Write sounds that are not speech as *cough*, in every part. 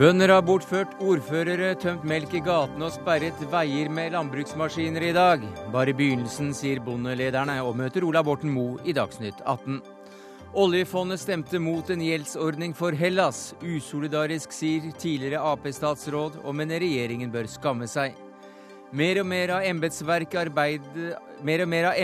Bønder har bortført ordførere, tømt melk i gatene og sperret veier med landbruksmaskiner i dag. Bare begynnelsen, sier bondelederne, og møter Ola Borten Moe i Dagsnytt 18. Oljefondet stemte mot en gjeldsordning for Hellas. Usolidarisk, sier tidligere Ap-statsråd, og mener regjeringen bør skamme seg. Mer og mer av,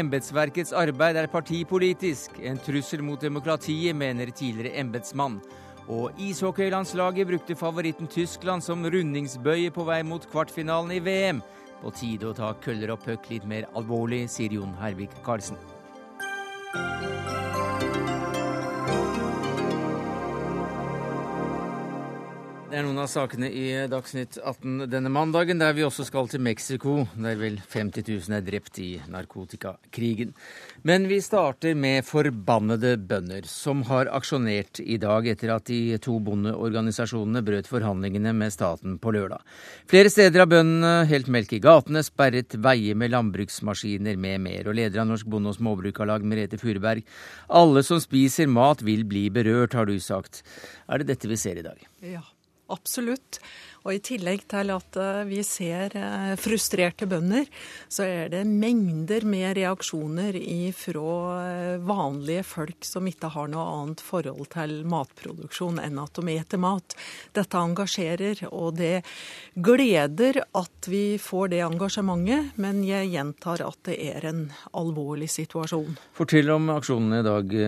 embetsverkets arbeid er partipolitisk. En trussel mot demokratiet, mener tidligere embetsmann. Og ishockeylandslaget brukte favoritten Tyskland som rundingsbøye på vei mot kvartfinalen i VM. På tide å ta køller og puck litt mer alvorlig, sier Jon Hervik Karlsen. Det er noen av sakene i Dagsnytt 18 denne mandagen, der vi også skal til Mexico, der vel 50 000 er drept i narkotikakrigen. Men vi starter med forbannede bønder, som har aksjonert i dag etter at de to bondeorganisasjonene brøt forhandlingene med staten på lørdag. Flere steder har bøndene helt melk i gatene, sperret veier med landbruksmaskiner med mer. Og leder av Norsk Bonde- og Småbrukarlag, Merete Furuberg, alle som spiser mat vil bli berørt, har du sagt. Er det dette vi ser i dag? Ja. Absolutt. Og i tillegg til at eh, vi ser eh, frustrerte bønder, så er det mengder med reaksjoner fra eh, vanlige folk som ikke har noe annet forhold til matproduksjon enn at de eter mat. Dette engasjerer, og det gleder at vi får det engasjementet, men jeg gjentar at det er en alvorlig situasjon. Fortell om aksjonene i dag,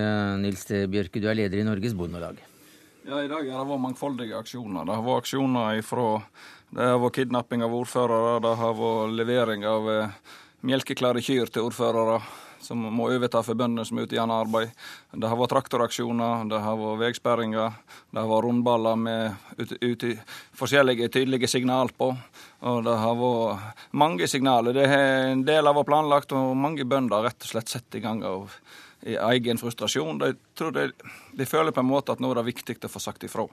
Nils T. Bjørke, du er leder i Norges Bondelag. Ja, I dag har det vært mangfoldige aksjoner. Det har vært aksjoner ifra det har vært kidnapping av ordførere, det har vært levering av eh, melkeklare kyr til ordførere som må overta for bøndene som er ute i annet arbeid. Det har vært traktoraksjoner, det har vært veisperringer, det har vært rundballer med ut, ut, forskjellige tydelige signal på. Og det har vært mange signaler. Det er en del av vært planlagt, og mange bønder har rett og slett satt i gang. og i egen frustrasjon. De, tror de, de føler på en måte at nå er det viktig å få sagt ifra.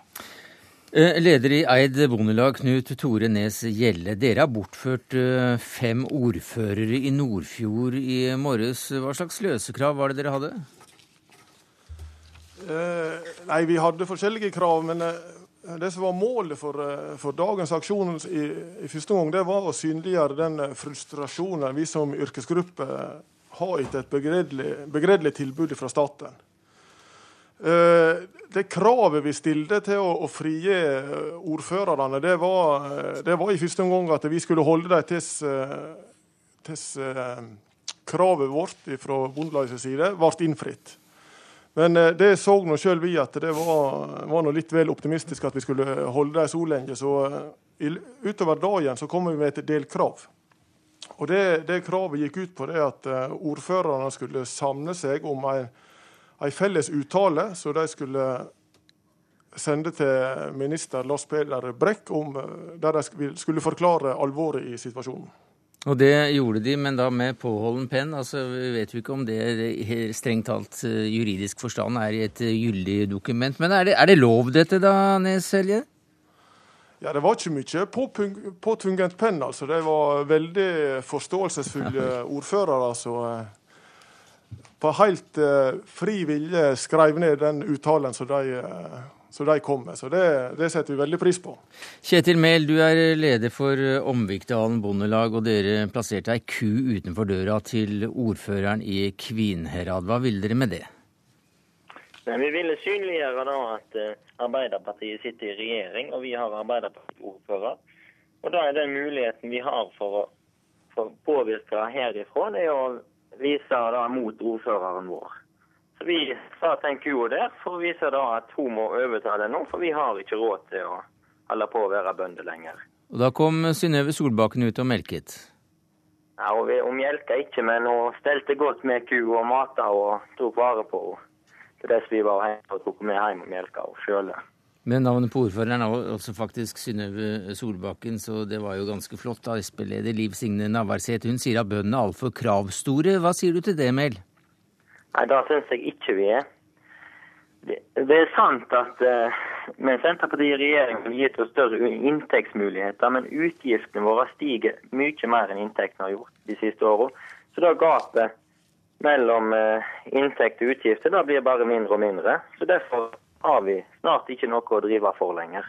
Eh, leder i Eid Bondelag, Knut Tore Nes Gjelle. Dere har bortført eh, fem ordførere i Nordfjord i morges. Hva slags løsekrav var det dere hadde? Eh, nei, Vi hadde forskjellige krav. men eh, det som var målet for, for dagens aksjon i, i, første gang, det var å synliggjøre den frustrasjonen vi som yrkesgruppe har ikke et begredelig, tilbud fra staten. Eh, det kravet vi stilte til å, å frigi eh, ordførerne, det var, eh, det var, i første omgang at vi skulle holde dem til, kravet vårt fra Bondelagets side ble innfridd. Men det så nå sjøl vi at det var, var litt vel optimistisk at vi skulle holde dem så lenge. Så utover dagen så kom vi med et delkrav. Og det, det, kravet gikk ut på det at uh, ordførerne skulle samle seg om en, felles uttale så de skulle sende til minister Lars Peder Brekk, om, uh, der de skulle forklare alvoret i situasjonen. Og det gjorde de, men da med påholden penn. Altså, vi vet jo ikke om det strengt talt uh, juridisk forstand er i et gyldig dokument. Men er det, er det lov dette da, Nes Helje? Ja, Det var ikke mye påtvunget penn. altså. Det var veldig forståelsesfulle ordførere som eh, på helt eh, fri vilje skrev ned den uttalen som de, som de kom med. Så det, det, setter vi veldig pris på. Kjetil Mehl, du er leder for Omvikdalen Bondelag, og dere plasserte ei ku utenfor døra til ordføreren i Kvinnherad. Hva ville dere med det? Men vi ville synliggjøre da at uh, Arbeiderpartiet sitter i regjering, og vi har Arbeiderparti-ordfører. Og da er den muligheten vi har for å for påvirke herifra, det er å vise da mot ordføreren vår. Så vi sa tenk jo kua der for å vise da at hun må overta det nå, for vi har ikke råd til å holde på å være bønder lenger. Og Da kom Synnøve Solbakken ut og melket? Ja, vi, Hun melka ikke, men hun stelte godt med kua og mata og tok vare på henne til dess vi var hjemme og tok med hjem og melka og sjøl. Men navnet på ordføreren er også faktisk Synnøve Solbakken, så det var jo ganske flott. da Sp-leder Liv Signe Navarsete hun sier at bøndene er altfor kravstore. Hva sier du til det, Mel? Nei, det syns jeg ikke vi er. Det, det er sant at uh, med Senterpartiet i regjering har gitt oss større inntektsmuligheter, men utgiftene våre stiger mye mer enn inntektene har gjort de siste åra. Så da gapet mellom uh, inntekt og utgifter da blir bare mindre og mindre. Så Derfor har vi snart ikke noe å drive for lenger.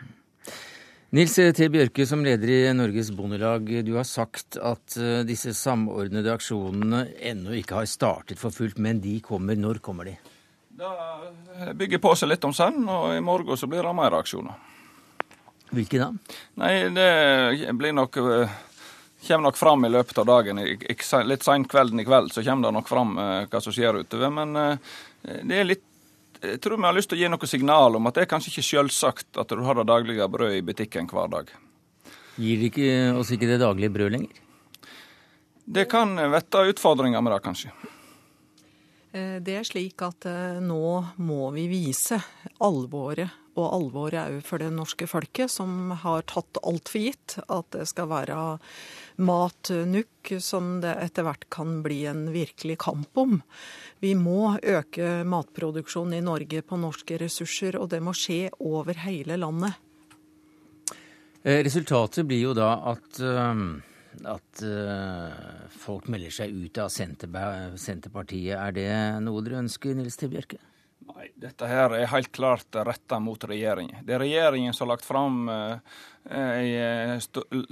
Nils T. Bjørke, som leder i Norges Bondelag, du har sagt at eh, disse samordnede aksjonene ennå ikke har startet for fullt, men de kommer. Når kommer de? Det bygger på seg litt om senn, og i morgen så blir det mer aksjoner. Hvilke da? Nei, det blir nok eh, kommer nok fram i løpet av dagen. Litt seint kvelden i kveld så kommer det nok fram eh, hva som skjer utover. Men det er litt jeg tror vi har lyst til å gi noe signal om at det er kanskje ikke selvsagt at du har det daglige brødet i butikken hver dag. Gir det ikke, oss ikke det daglige brød lenger? Det kan vette utfordringer med det, kanskje. Eh, det er slik at eh, nå må vi vise alvoret, og alvoret òg for det norske folket, som har tatt alt for gitt. At det skal være matnukk som det etter hvert kan bli en virkelig kamp om. Vi må øke matproduksjonen i Norge på norske ressurser, og det må skje over hele landet. Eh, resultatet blir jo da at, eh, at eh, folk melder seg ut av Senterpartiet. Er det noe dere ønsker, Nils T. Bjørke? Nei, dette her er helt klart retta mot regjeringen. Det er regjeringen som har lagt fram ei eh,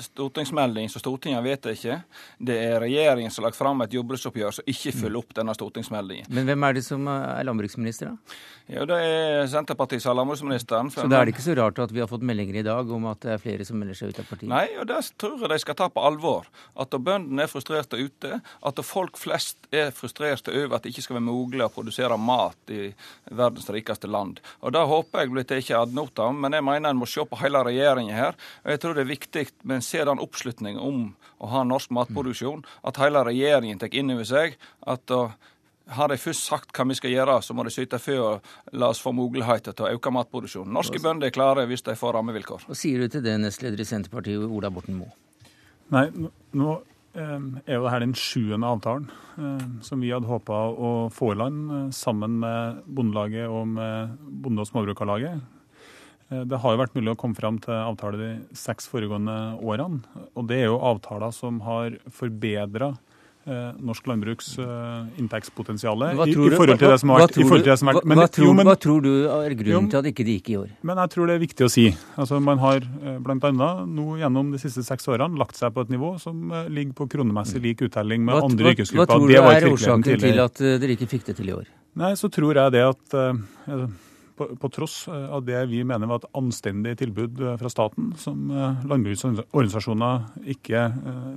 stortingsmelding som Stortinget vet ikke. Det er regjeringen som har lagt fram et jordbruksoppgjør som ikke følger opp denne stortingsmeldingen. Men hvem er det som er landbruksminister, da? Ja, Det er Senterpartiet som er landbruksministeren. Så da er det ikke så rart at vi har fått meldinger i dag om at det er flere som melder seg ut av partiet? Nei, og det tror jeg de skal ta på alvor. At bøndene er frustrerte ute. At folk flest er frustrerte over at det ikke skal være mulig å produsere mat i verdens rikeste land. Og Det håper jeg blir tatt ad notam, men jeg mener en må se på hele regjeringen her. Og jeg tror det er viktig med en sådan oppslutning om å ha norsk matproduksjon, at hele regjeringen tar inn over seg at har de først sagt hva vi skal gjøre, så må de syte for å la oss få muligheter til å øke matproduksjonen. Norske bønder er klare hvis de får rammevilkår. Hva sier du til det, nestleder i Senterpartiet, Ola Borten Moe? Nei, nå eh, er jo dette den sjuende avtalen eh, som vi hadde håpa å få i land eh, sammen med Bondelaget og med Bonde- og Småbrukarlaget. Eh, det har jo vært mulig å komme fram til avtale de seks foregående årene. Og det er jo avtaler som har forbedra eh, norsk landbruks eh, inntektspotensial i, i, forhold til det som har vært. Hva, hva, tror du er grunnen til at ikke det gikk i år? Men jeg tror det er viktig å si. Altså, man har bl.a. nå gjennom de siste seks årene lagt seg på et nivå som ligger på kronemessig lik uttelling med hva, andre yrkesgrupper. Hva tror du er årsaken til at dere ikke fikk det til i år? Nei, så tror jeg det at uh, på, på, tross eh, av det vi mener var et anstendig tilbud eh, fra staten, som eh, landbruksorganisasjoner ikke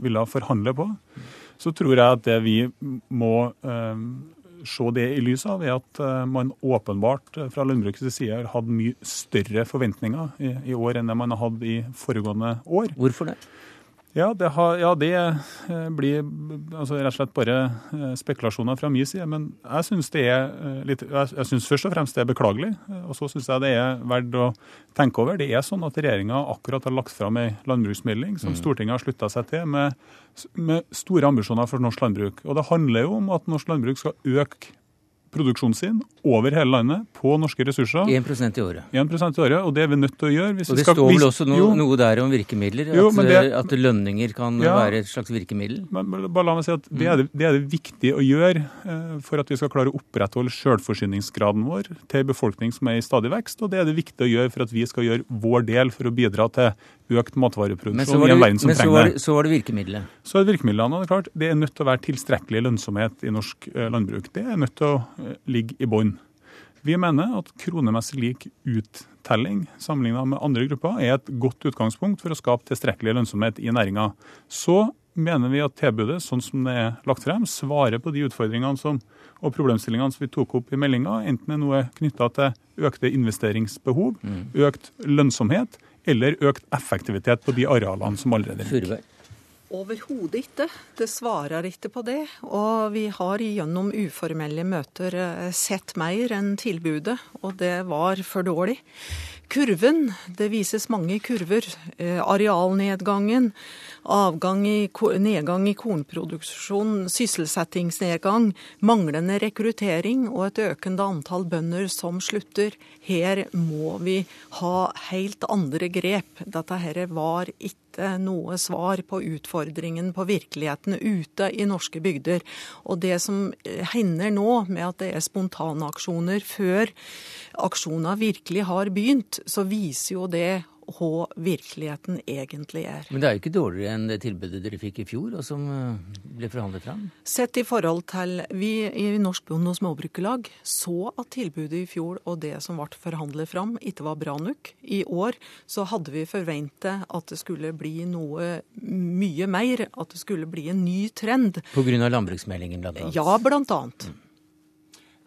ville forhandle på, så tror jeg at det vi må se det i lys av, er at man åpenbart fra landbrukets side har hatt mye større forventninger i, år enn det man har hatt i foregående år. Hvorfor det? Ja, det, har, ja, det eh, blir altså, rett og slett bare eh, spekulasjoner fra min side. Men jeg syns det er eh, litt, jeg synes først og fremst det er beklagelig. Og så syns jeg det er verdt å tenke over. Det er sånn at regjeringa akkurat har lagt fram ei landbruksmelding som mm. Stortinget har slutta seg til, med, med store ambisjoner for norsk landbruk. Og det handler jo om at norsk landbruk skal øke produksjonen sin over hele landet på norske ressurser. 1% i året. 1% i året, Og det er vi nødt til å gjøre. og det skal, står vel også no, noe der om virkemidler? Jo, at, det, at, lønninger kan ja, være et slags virkemiddel? Men, bare la meg si at det er det, det er det, viktig å gjøre eh, for at vi skal klare å opprettholde selvforsyningsgraden vår til en befolkning som er i stadig vekst. Og det er det viktig å gjøre for at vi skal gjøre vår del for å bidra til økt matvareproduksjon i en verden som trenger det. Så var det virkemidlet? Så er det virkemidlene. Det er klart, det er nødt til å være tilstrekkelig lønnsomhet i norsk eh, landbruk. Det er nødt til å eh, ligge i bånn. Vi mener at kronemessig lik uttelling sammenlignet med andre grupper er et godt utgangspunkt for å skape tilstrekkelig lønnsomhet i næringa. Så mener vi at tilbudet, sånn som det er lagt frem, svarer på de utfordringene som, og problemstillingene som vi tok opp i meldinga, enten det er noe knytta til økte investeringsbehov, mm. økt lønnsomhet eller økt effektivitet på de arealene som allerede ligger. Overhodet ikke. Det svarer ikke på det. Og vi har gjennom uformelle møter eh, sett mer enn tilbudet, og det var for dårlig. Kurven, det vises mange kurver. Eh, arealnedgangen, avgang i, nedgang i kornproduksjon, sysselsettingsnedgang, manglende rekruttering og et økende antall bønder som slutter. Her må vi ha helt andre grep. Dette her var ikke noe svar på utfordringen på virkeligheten ute i norske bygder. Og det som hender nå, med at det er spontanaksjoner før aksjonene virkelig har begynt, så viser jo det hva virkeligheten egentlig er. Men det er jo ikke dårligere enn det tilbudet dere fikk i fjor, og som eh, ble forhandlet fram? Sett i forhold til Vi i Norsk Bonde- og Småbrukerlag så at tilbudet i fjor og det som ble forhandlet fram, ikke var bra nok. I år så hadde vi forventet at det skulle bli noe mye mer, at det skulle bli en ny trend. Pga. landbruksmeldingen, blant annet? Ja, blant annet. Mm.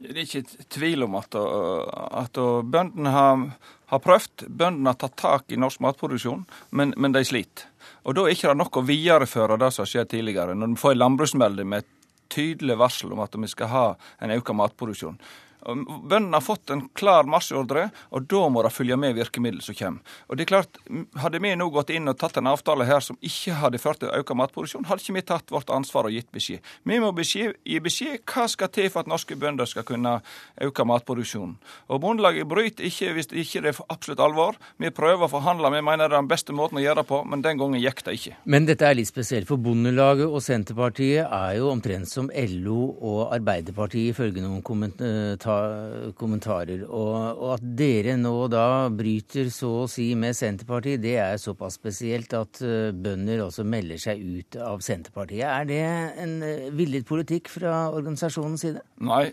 Det er ikke tvil om at, at bøndene har, har prøvd. Bøndene har tatt tak i norsk matproduksjon, men, men de sliter. Og Da er ikke det nok å videreføre det som har skjedd tidligere. Når vi får en landbruksmelding med et tydelig varsel om at vi skal ha en økt matproduksjon. Bøndene har fått en klar marsjordre, og da må det følge med virkemidlene som kommer. Og det er klart, Hadde vi nå gått inn og tatt en avtale her som ikke hadde ført til økt matproduksjon, hadde ikke vi tatt vårt ansvar og gitt beskjed. Vi må beskjed, gi beskjed hva skal til for at norske bønder skal kunne øke matproduksjonen. Og Bondelaget bryter ikke hvis det ikke er for absolutt alvor. Vi prøver å forhandle, vi mener det er den beste måten å gjøre det på, men den gangen gikk det ikke. Men dette er litt spesielt, for Bondelaget og Senterpartiet er jo omtrent som LO og Arbeiderpartiet, ifølge noen kommentarer kommentarer. Og, og, at dere nå da bryter så å si med Senterpartiet, det er såpass spesielt at eh, bønder også melder seg ut av Senterpartiet. Er det en eh, villet politikk fra organisasjonens side? Nei.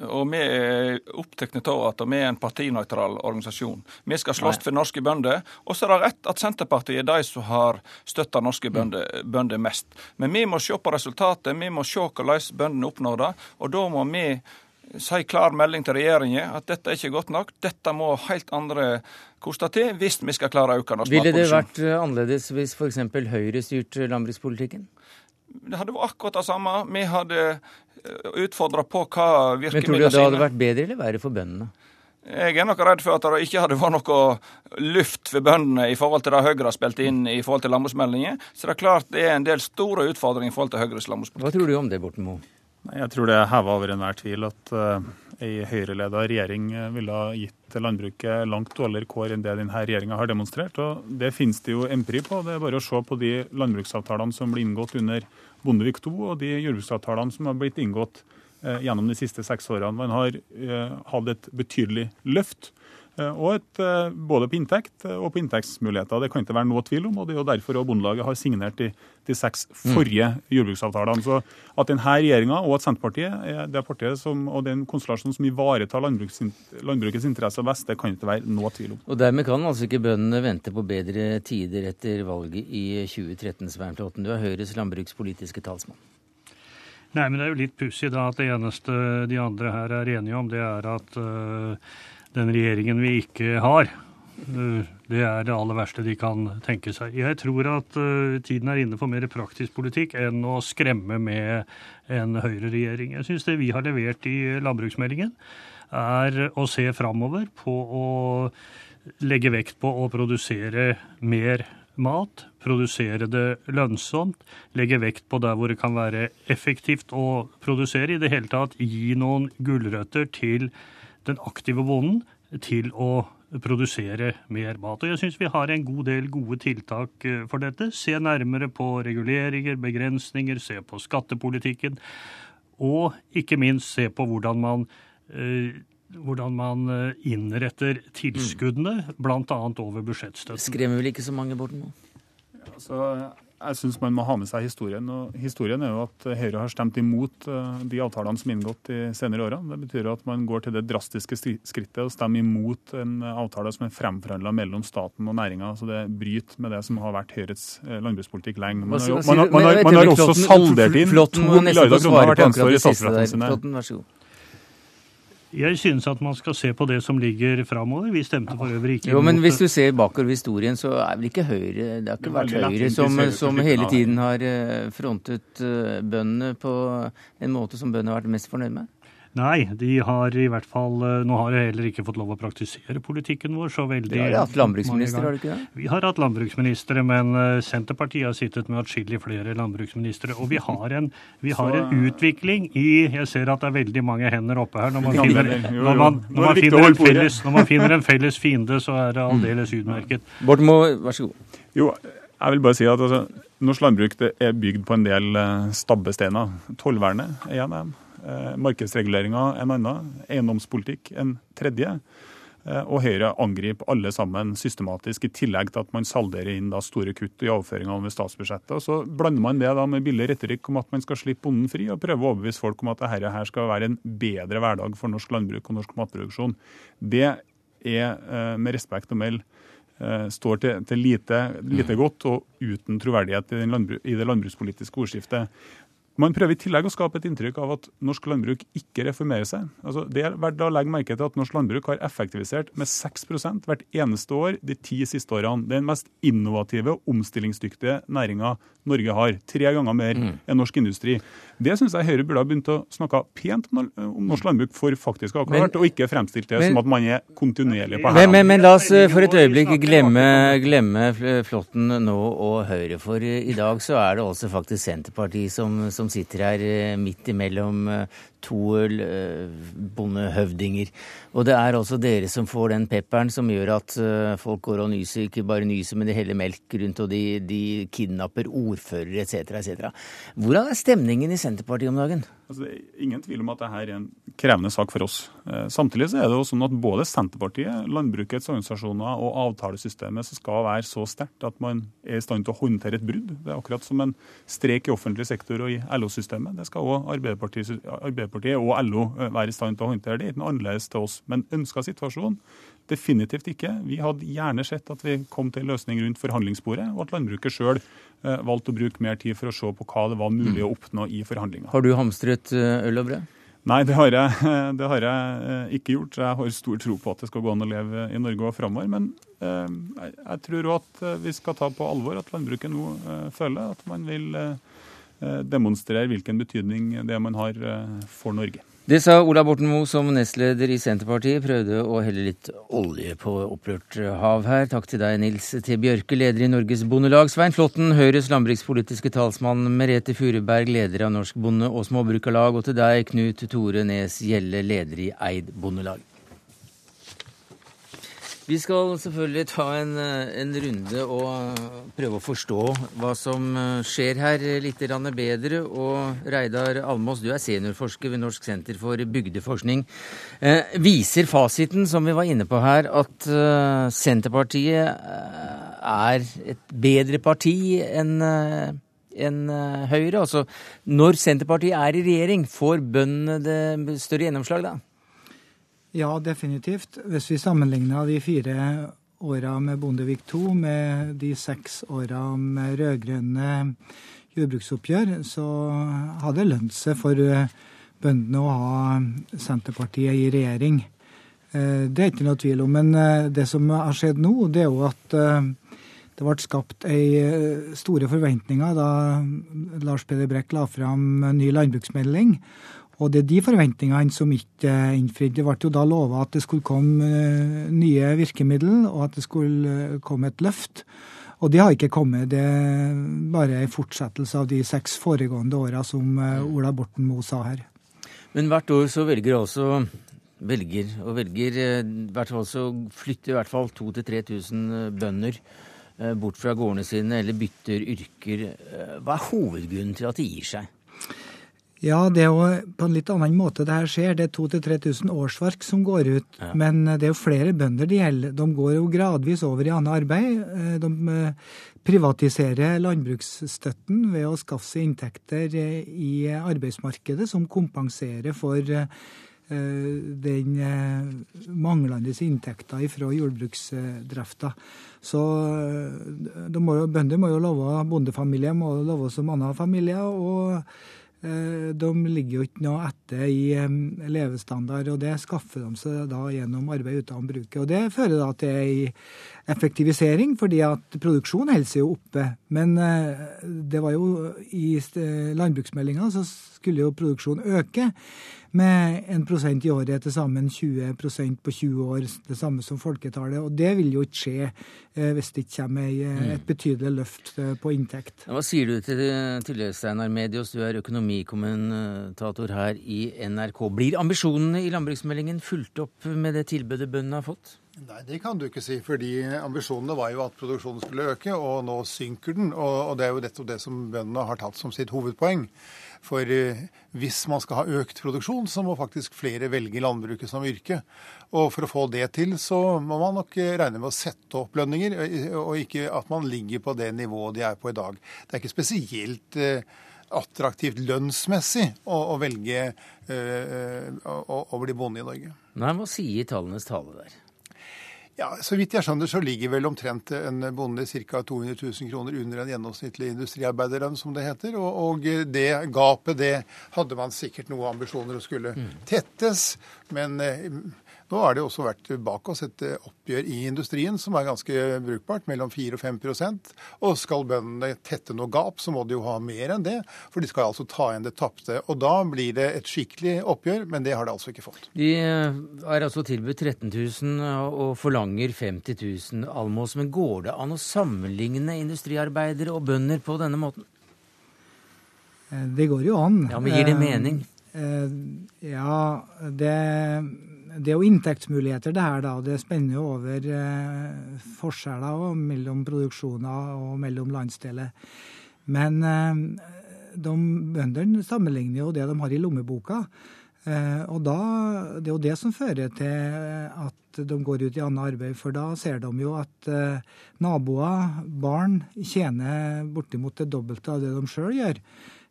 Og vi er opptatt av at vi er en partinøytral organisasjon. Vi skal slåss for norske bønder. Og så er det rett at Senterpartiet er de som har støtta norske bønder, bønder, mest. Men vi må se på resultatet. Vi må se hvordan bøndene oppnår det. Og da må vi si klar melding til regjeringen at dette er ikke godt nok. Dette må helt andre koste til hvis vi skal klare å øke norsk matproduksjon. Ville det vært eh, annerledes hvis f.eks. Høyre styrte landbrukspolitikken? Det hadde vært akkurat det samme. Vi hadde eh, utfordra på hva virkemidlene sine Men tror du det hadde vært bedre eller verre for bøndene? Jeg er nok redd for at det ikke hadde vært noe luft for bøndene i forhold til det Høyre har spilt inn i forhold til landbruksmeldingen. Så det er klart det er en del store utfordringer i forhold til Høyres landbrukspolitikk. Hva tror du om det, Borten Moe? Jeg tror det er heva over enhver tvil at uh, ei Høyre-leda regjering eh, ville ha gitt landbruket langt dårligere kår enn det denne regjeringa har demonstrert. og Det finnes det jo empiri på. Det er bare å se på de landbruksavtalene som ble inngått under Bondevik II, og de jordbruksavtalene som har blitt inngått uh, gjennom de siste seks årene. Man har hatt et betydelig løft Eh, og et, eh, både på inntekt eh, og på inntektsmuligheter. Det kan ikke være noe tvil om. og Det er jo derfor Bondelaget har signert de, de seks mm. forrige mm. jordbruksavtalene. Så At denne regjeringa og at Senterpartiet er det partiet som, og den konstellasjonen som ivaretar landbrukets interesser best, det kan ikke være noe tvil om. Og Dermed kan altså ikke bøndene vente på bedre tider etter valget i 2013, Svein Flåtten. Du er Høyres landbrukspolitiske talsmann. Nei, men Det er jo litt pussig da at det eneste de andre her er enige om, det er at uh, den regjeringen vi ikke har. Eh, det er det aller verste de kan tenke seg. Jeg tror at uh, tiden er inne for mer praktisk politikk enn å skremme med en høyreregjering. Jeg syns det vi har levert i landbruksmeldingen, er å se framover på å legge vekt på å produsere mer mat, produsere det lønnsomt, legge vekt på der hvor det kan være effektivt å produsere. I det hele tatt gi noen gulrøtter til den aktive bonden til å produsere mer mat. Og jeg syns vi har en god del gode tiltak eh, for dette. Se nærmere på reguleringer, begrensninger, se på skattepolitikken. Og ikke minst se på hvordan man, eh, hvordan man eh, innretter tilskuddene, mm. bl.a. over budsjettstøtten. Skremmer vel ikke så mange bort nå? Altså, jeg syns man må ha med seg historien. og Historien er jo at Høyre har stemt imot eh, de avtalene som er inngått de senere årene. Det betyr at man går til det drastiske skrittet å stemme imot en avtale som er fremforhandla mellom staten og næringa. Så det bryter med det som har vært Høyres eh, landbrukspolitikk lenge. Man, har, man, man, har, man har også saldert inn to milliarder kroner hvert eneste år i statsbudsjettene sine. Jeg synes at man skal se på det som ligger framover. Vi stemte for øvrig ikke Jo, Men hvis du ser bakover i historien, så er vel ikke Høyre Det har ikke vært Høyre som, som hele tiden har eh, frontet eh, bøndene på en måte som bøndene har vært mest fornøyd med? Nei, de har i hvert fall eh, Nå har jeg heller ikke fått lov å praktisere politikken vår så veldig Dere har hatt landbruksminister, har du ikke det? Vi har hatt landbruksministre, men eh, Senterpartiet har sittet med atskillig flere landbruksministre. Og vi *laughs* har, en, vi har en, utvikling i Jeg ser at det er veldig mange hender oppe her. Når man finner, når man, når man finner, en, felles, når man finner en felles fiende, så er det aldeles utmerket. Borten Moe, vær så god. Jo, jeg vil bare si at altså, norsk landbruk er bygd på en del eh, stabbesteiner. Tollvernet er en av dem. Eh, Markedsreguleringa en annen. Eiendomspolitikk en tredje. Eh, og Høyre angriper alle sammen systematisk, i tillegg til at man salderer inn store kutt i overføringene ved statsbudsjettet. Og Så blander man det da med billig retorikk om at man skal slippe bonden fri, og prøve å overbevise folk om at dette her skal være en bedre hverdag for norsk landbruk og norsk matproduksjon. Det er eh, med respekt å melde står til, til lite, lite, godt og uten troverdighet i, landbru, i det landbrukspolitiske ordskiftet. Man prøver i tillegg å skape et inntrykk av at norsk landbruk ikke reformerer seg. Altså, det er verdt å legge merke til at norsk landbruk har effektivisert med 6 hvert eneste år de ti siste årene. Det er den mest innovative og omstillingsdyktige næringa Norge har. Tre ganger mer mm. enn norsk industri. Det syns jeg Høyre burde ha begynt å snakke pent om norsk landbruk for faktisk å ha klart, og ikke fremstilt det men, som at man er kontinuerlig på her. Men, men, la oss eh, for et øyeblikk glemme, glemme Flåtten nå og Høyre. For i dag så er det også faktisk Senterpartiet som, som sitter her eh, midt imellom eh, to bondehøvdinger. Og det er altså dere som får den pepperen som gjør at folk går og nyser, ikke bare nyser, men de heller melk rundt, og de, de kidnapper ordførere etc. etc. Hvordan er stemningen i? Senterpartiet om dagen? Altså, det er ingen tvil om at dette er en krevende sak for oss. Eh, samtidig så er det jo sånn at både Senterpartiet, landbrukets organisasjoner og avtalesystemet som skal være så sterkt at man er i stand til å håndtere et brudd. Det er akkurat som en strek i offentlig sektor og i LO-systemet. Det skal òg Arbeiderpartiet, Arbeiderpartiet, og LO eh, være i stand til å håndtere. Det er ikke noe annerledes til oss. Men ønska situasjon Definitivt ikke. Vi hadde gjerne sett at vi kom til en løsning rundt forhandlingsbordet, og at landbruket sjøl eh, valgte å bruke mer tid for å se på hva det var mulig å oppnå i forhandlinger. Har du hamstret øl og brød? Nei, det har, jeg, *laughs* det har, jeg, eh, ikke gjort. Jeg har stor tro på at det skal gå an å leve i Norge og framover. Men jeg tror òg at vi skal ta på alvor at landbruket nå føler at man vil eh, demonstrere hvilken betydning det man har for Norge. Det sa Ola Borten Moe som nestleder i Senterpartiet. Prøvde å helle litt olje på opprørt hav her. Takk til deg, Nils T. Bjørke, leder i Norges Bondelag. Svein Flåtten, Høyres landbrukspolitiske talsmann. Merete Furuberg, leder av Norsk Bonde- og Småbrukarlag. Og til deg, Knut Tore Nes Gjelle, leder i Eid Bondelag. Vi skal selvfølgelig ta en, eh, en, runde og eh, prøve å forstå hva som eh, skjer her litt bedre. Og Reidar Almås, du er seniorforsker ved Norsk senter for bygdeforskning. Eh, viser fasiten som vi var inne på her, at eh, Senterpartiet er et bedre parti enn enn Høyre? Altså, når Senterpartiet er i regjering, får bøndene det større gjennomslag da? Ja, definitivt. Hvis vi sammenligner de fire åra med Bondevik II med de seks åra med rød-grønne jordbruksoppgjør, så hadde det lønt seg for eh, bøndene å ha Senterpartiet i regjering. Eh, det er ikke noe tvil om. Men eh, det som har skjedd nå, det er jo at det ble skapt store forventninger da Lars Peder Brekk la fram ny landbruksmelding. Og det er de forventningene som ikke er innfridd. Det ble jo da lova at det skulle komme eh, nye virkemiddel, og at det skulle eh, komme et løft. Og det har ikke kommet. Det er bare en fortsettelse av de seks foregående åra, som eh, Ola Borten Moe sa her. Men hvert år så velger altså velger og velger hvert fall så flytter i hvert fall 2000-3000 bønder bort fra gårdene sine eller bytter yrker. Hva er hovedgrunnen til at de gir seg? Ja, det er jo på en litt annen måte det her skjer. Det er 2000-3000 årsverk som går ut. Ja. Men det er jo flere bønder det gjelder. De går jo gradvis over i annet arbeid. Eh, de eh, privatiserer landbruksstøtten ved å skaffe seg inntekter eh, i arbeidsmarkedet som kompenserer for den manglende inntekta fra jordbruksdrifta. Så må jo, bønder må jo love, bondefamilier må love som andre familier. og Eh, de ligger jo ikke noe etter i levestandard, og det skaffer de seg da gjennom arbeid uten bruket. Og det fører da til ei effektivisering, fordi at produksjonen holder seg jo oppe. Men eh, det var jo i landbruksmeldinga så skulle jo produksjonen øke med 1% i året, til sammen 20% på 20 år, det samme som folketallet. Og det vil jo ikke skje eh, hvis det ikke kommer mm. et betydelig løft eh, på inntekt. Hva sier du til, til Steinar Medios, du er økonomikommentator her i NRK. Blir ambisjonene i landbruksmeldingen fulgt opp med det tilbudet bøndene har fått? Nei, det kan du ikke si. fordi Ambisjonene var jo at produksjonen skulle øke, og nå synker den. Og, og det er jo nettopp det som bøndene har tatt som sitt hovedpoeng. For hvis man skal ha økt produksjon, så må faktisk flere velge landbruket som yrke. Og for å få det til, så må man nok regne med å sette opp lønninger, og ikke at man ligger på det nivået de er på i dag. Det er ikke spesielt attraktivt lønnsmessig å, å velge å, å bli bonde i Norge. Nei, Hva sier tallenes tale der? Ja, Så vidt jeg skjønner, så ligger vel omtrent en bonde ca. 200 000 kroner under en gjennomsnittlig industriarbeiderlønn, som det heter. Og, og, det gapet, det hadde man sikkert noen ambisjoner å skulle tettes. Men nå har det også vært bak oss et eh, oppgjør i industrien som er ganske brukbart, mellom 4 og 5% Og skal bøndene tette noe gap, så må de jo ha mer enn det. For de skal altså ta igjen det tapte. Og da blir det et skikkelig oppgjør, men det har de altså ikke fått. De eh, er altså tilbudt 13 000 og forlanger 50 000 almås. Men går det an å sammenligne industriarbeidere og bønder på denne måten? Eh, det går jo an. Ja, Men gir det mening? Ja, det det er jo inntektsmuligheter det her, da. Det spenner jo over eh, forskjeller mellom produksjoner og mellom landsdeler. Men eh, de bøndene sammenligner jo det de har i lommeboka. Eh, og da, Det er jo det som fører til at de går ut i annet arbeid. For da ser de jo at eh, naboer, barn, tjener bortimot det dobbelte av det de sjøl gjør.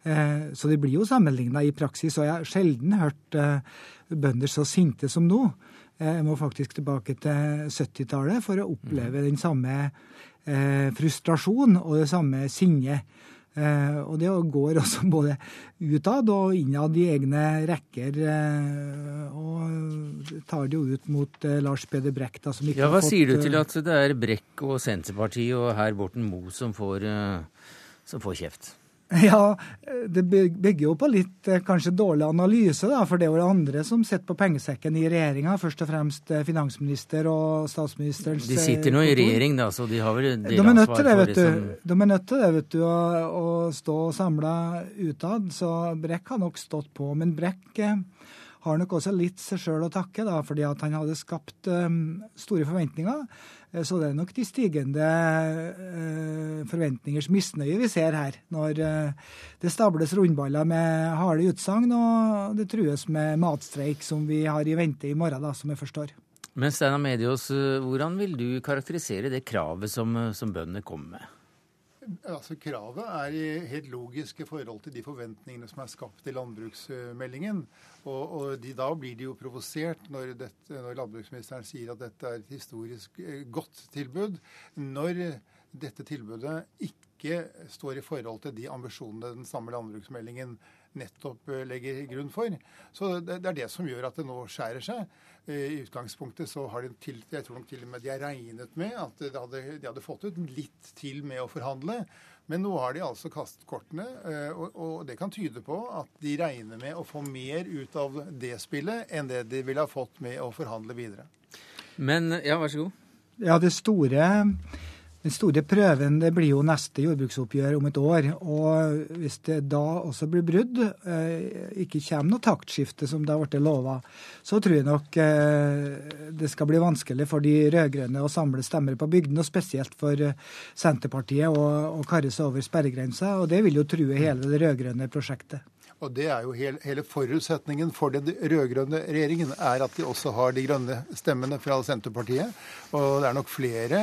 Eh, så det blir jo sammenligna i praksis. Og jeg har sjelden hørt eh, bønder så sinte som nå. Eh, jeg må faktisk tilbake til 70-tallet for å oppleve den samme frustrasjon og det samme sinnet. Og det går også *laughs* både utad og innad i egne rekker. Og tar det jo ut mot Lars Peder Brekk, da, som ikke ja, har fått Hva sier du til at det er Brekk og Senterpartiet og herr Borten Moe som som får kjeft? *laughs* Ja, det bygger jo på litt eh, kanskje dårlig analyse, da, for det er jo andre som sitter på pengesekken i regjeringa. Først og fremst eh, finansminister og statsministerens De sitter nå i regjering, da, så de har vel de er nødt til det, vet du. De er nødt til det, vet du, å, å stå samla utad. Så Brekk har nok stått på. Men Brekk eh, har nok også litt seg sjøl å takke, da, fordi at han hadde skapt um, store forventninger. Eh, så det er nok de stigende uh, forventningers misnøye vi ser her, når uh, det stables rundballer med harde utsagn, og det trues med matstreik, som vi har i vente i morgen, da, som jeg forstår. Men Steinar Medios, hvordan vil du karakterisere det kravet som, som bøndene kommer med? Altså, Kravet er i helt logisk i forhold til de forventningene som er skapt i landbruksmeldingen. Og, og de, Da blir de jo provosert når, når, landbruksministeren sier at dette er et historisk eh, godt tilbud. Når dette tilbudet ikke står i forhold til de ambisjonene den samme landbruksmeldingen nettopp eh, legger grunn for. Så det, det er det som gjør at det nå skjærer seg. I utgangspunktet så har de til, jeg tror nok til og med de har regnet med at de hadde, de hadde fått ut litt til med å forhandle. Men nå har de altså kastet kortene, eh, og, og, det kan tyde på at de regner med å få mer ut av det spillet enn det de ville ha fått med å forhandle videre. Men, ja, vær så god. Ja, det store den store prøven det blir jo neste jordbruksoppgjør om et år. og Hvis det da også blir brudd, eh, ikke kommer noe taktskifte som det har blitt lova, så tror jeg nok eh, det skal bli vanskelig for de rød-grønne å samle stemmer på bygdene, og spesielt for eh, Senterpartiet å karre seg over sperregrensa. Og det vil jo true hele det rød-grønne prosjektet. Og det er jo hele, hele forutsetningen for den rød-grønne regjeringen, er at de også har de grønne stemmene fra Senterpartiet. Og det er nok flere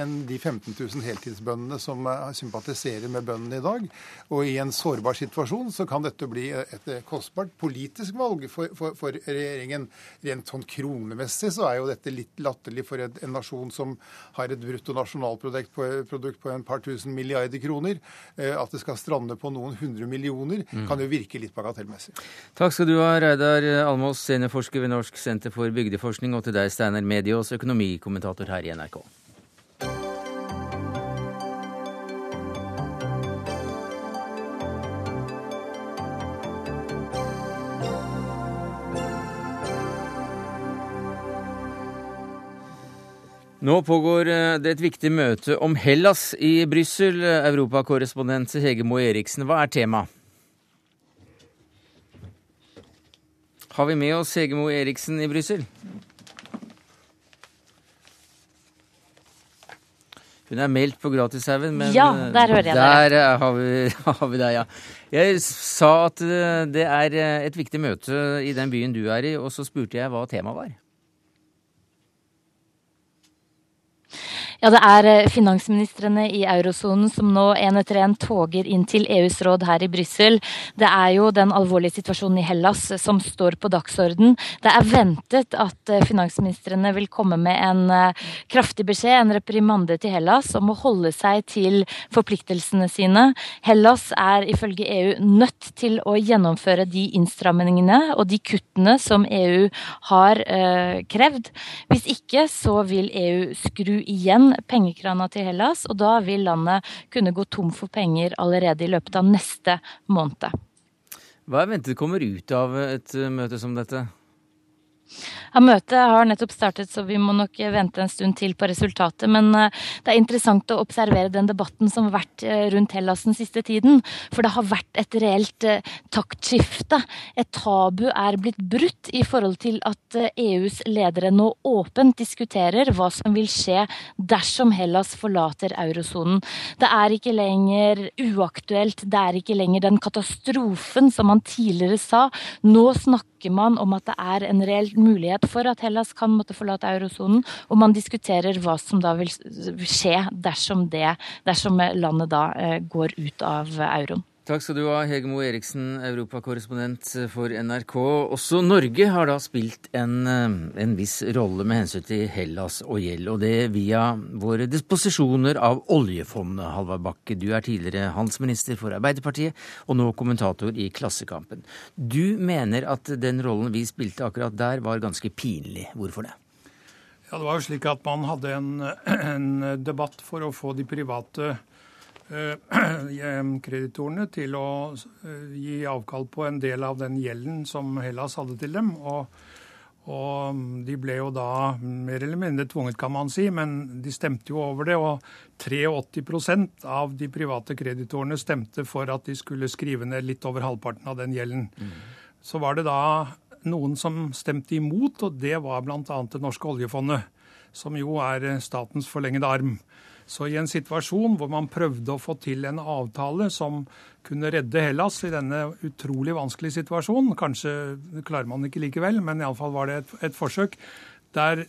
enn de 15 000 heltidsbøndene som sympatiserer med bøndene i dag. Og i en sårbar situasjon så kan dette bli et kostbart politisk valg for, for, for regjeringen. Rent sånn kronemessig så er jo dette litt latterlig for en, en nasjon som har et bruttonasjonalprodukt på, produkt på en par tusen milliarder kroner. Eh, at det skal strande på noen hundre millioner, mm. kan jo virke litt bagatellmessig. Takk skal du ha, Reidar Almås, seniorforsker ved Norsk senter for bygdeforskning, og til deg, Steinar Mediås, økonomikommentator her i NRK. Nå pågår eh, det et viktig møte om Hellas i Brussel. Europakorrespondent Hege Moe Eriksen, hva er temaet? Har vi med oss Hegemo Eriksen i Brussel? Hun er meldt på Gratishaugen, men Ja, der hører jeg der dere. har vi, *laughs* har vi deg, ja. Jeg sa at eh, det er eh, et viktig møte i den byen du er i, og så spurte jeg hva temaet var. Ja, det er eh, finansministrene i eurosonen som nå en etter en toger inn til EUs råd her i Brussel. Det er jo den alvorlige situasjonen i Hellas som står på dagsorden. Det er ventet at eh, finansministrene vil komme med en eh, kraftig beskjed, en reprimande til Hellas, om å holde seg til forpliktelsene sine. Hellas er ifølge EU nødt til å gjennomføre de innstrammingene og de kuttene som EU har eh, krevd. Hvis ikke så vil EU skru igjen pengekrana til Hellas, og da vil landet kunne gå tom for penger allerede i løpet av neste måned. Hva er ventet kommer ut av et møte som dette? Ja, Møtet har nettopp startet, så vi må nok vente en stund til på resultatet. Men eh, det er interessant å observere den debatten som har vært eh, rundt Hellas den siste tiden. For det har vært et reelt eh, taktskifte. Et tabu er blitt brutt i forhold til at EUs ledere nå åpent diskuterer hva som vil skje dersom Hellas forlater eurosonen. Det er ikke lenger uaktuelt, det er ikke lenger den katastrofen som man tidligere sa. Nå snakker man om at det er en reell mulighet for at Hellas kan måtte forlate eurosonen, og man diskuterer hva som da vil skje dersom, det, dersom landet da eh, går ut av euroen. Takk skal du ha, Hege Moe Eriksen, europakorrespondent for NRK. Også Norge har da spilt en, eh, en, viss rolle med hensyn til Hellas og gjeld, og det via våre disposisjoner av oljefondet. Halvard Bakke, du er tidligere handelsminister for Arbeiderpartiet, og nå kommentator i Klassekampen. Du mener at den rollen vi spilte akkurat der, var ganske pinlig. Hvorfor det? Ja, Det var jo slik at man hadde en, *clears throat* en debatt for å få de private *clears throat* kreditorene til å eh, gi avkall på en del av den gjelden som Hellas hadde til dem. Og, og, de ble jo da mer eller mindre tvunget, kan man si, men de stemte jo over det. Og 83% av de private kreditorene stemte for at de skulle skrive ned litt over halvparten av den gjelden. Mm. Så var det da noen som stemte imot, og det var bl.a. Det norske oljefondet, som jo er statens forlengede arm. Så i en situasjon hvor man prøvde å få til en avtale som kunne redde Hellas i denne utrolig vanskelige situasjonen, kanskje klarer man ikke likevel, men iallfall var det et, et forsøk, der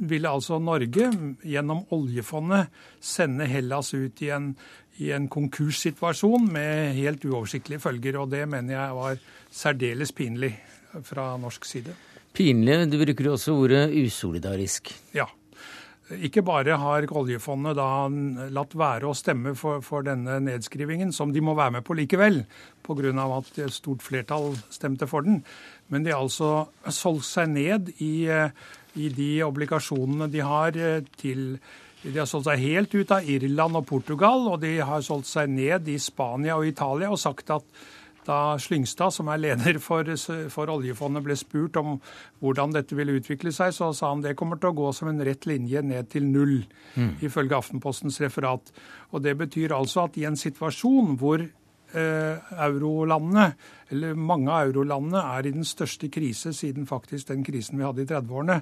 ville altså Norge gjennom oljefondet sende Hellas ut i en, i en konkurssituasjon med helt uoversiktlige følger. Og det mener jeg var særdeles pinlig fra norsk side. Pinlig, du bruker også ordet usolidarisk. Ja. Ikke bare har oljefondet da latt være å stemme for, for, denne nedskrivingen, som de må være med på likevel, pga. at et stort flertall stemte for den, men de har altså solgt seg ned i, i de obligasjonene de har eh, til de har solgt seg helt ut av Irland og Portugal, og de har solgt seg ned i Spania og Italia og sagt at da Slyngstad, som er leder for, for, oljefondet, ble spurt om hvordan dette ville utvikle seg, så sa han det kommer til å gå som en rett linje ned til null, mm. ifølge Aftenpostens referat. Og Det betyr altså at i en situasjon hvor eh, eurolandene, eller mange av eurolandene, er i den største krise siden faktisk den krisen vi hadde i 30-årene,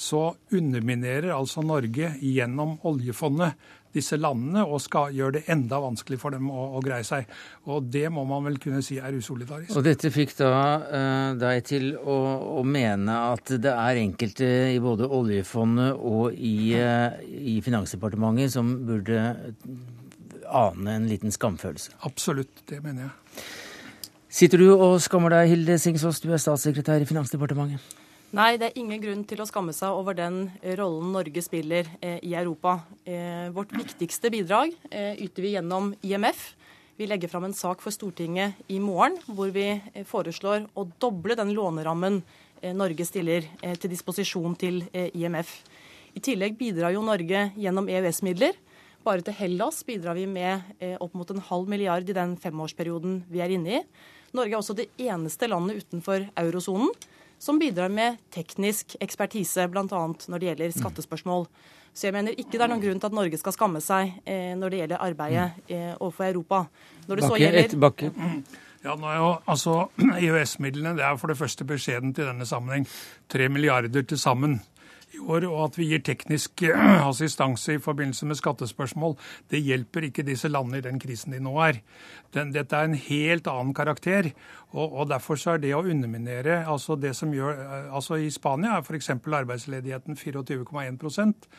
så underminerer altså Norge gjennom oljefondet disse landene og skal gjøre det enda vanskelig for dem å, å, greie seg. Og det må man vel kunne si er usolidarisk. Og dette fikk da uh, deg til å, å, mene at det er enkelte i både oljefondet og i, uh, i Finansdepartementet som burde ane en liten skamfølelse? Absolutt, det mener jeg. Sitter du og skammer deg, Hilde Singsås, du er statssekretær i Finansdepartementet? Nei, det er ingen grunn til å skamme seg over den rollen Norge spiller eh, i Europa. Eh, vårt viktigste bidrag eh, yter vi gjennom IMF. Vi legger fram en sak for Stortinget i morgen hvor vi eh, foreslår å doble den lånerammen eh, Norge stiller eh, til disposisjon til IMF. I tillegg bidrar jo Norge gjennom EØS-midler. Bare til Hellas bidrar vi med opp mot en halv milliard i den femårsperioden vi er inne i. Norge er også det eneste landet utenfor eurosonen som bidrar med teknisk ekspertise, bl.a. når det gjelder skattespørsmål. Så jeg mener ikke det er noen grunn til at Norge skal skamme seg eh, når det gjelder arbeidet eh, overfor Europa. Når det bakke, så gjelder... Bakke. Ja, nå er jo, altså, *clears throat* EØS-midlene det er for det første beskjeden til denne sammenheng. Tre milliarder til sammen i år, og at vi gir teknisk *clears throat* assistanse i forbindelse med skattespørsmål, det hjelper ikke disse landene i den krisen de nå er. Den, dette er en helt annen karakter. Og, og Derfor så er det å underminere altså det som gjør, altså I Spania er f.eks. arbeidsledigheten 24,1%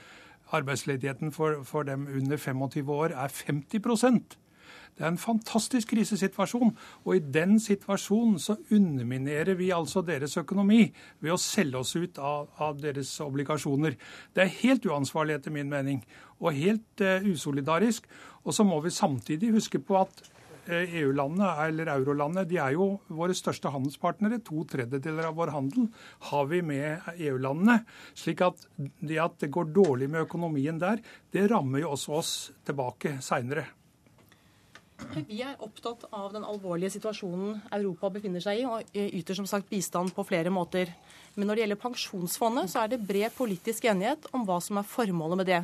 Arbeidsledigheten for, for dem under 25 år er 50 det er en fantastisk krisesituasjon. Og i den situasjonen så underminerer vi altså deres økonomi ved å selge oss ut av, av deres obligasjoner. Det er helt uansvarlig etter min mening, og helt uh, usolidarisk. Og så må vi samtidig huske på at eh, EU-landene, eller eurolandene, de er jo våre største handelspartnere. To tredjedeler av vår handel har vi med EU-landene. slik at det at det går dårlig med økonomien der, det rammer jo også oss tilbake seinere. Vi er opptatt av den alvorlige situasjonen Europa befinner seg i, og yter som sagt bistand på flere måter. Men når det gjelder pensjonsfondet, så er det bred politisk enighet om hva som er formålet med det.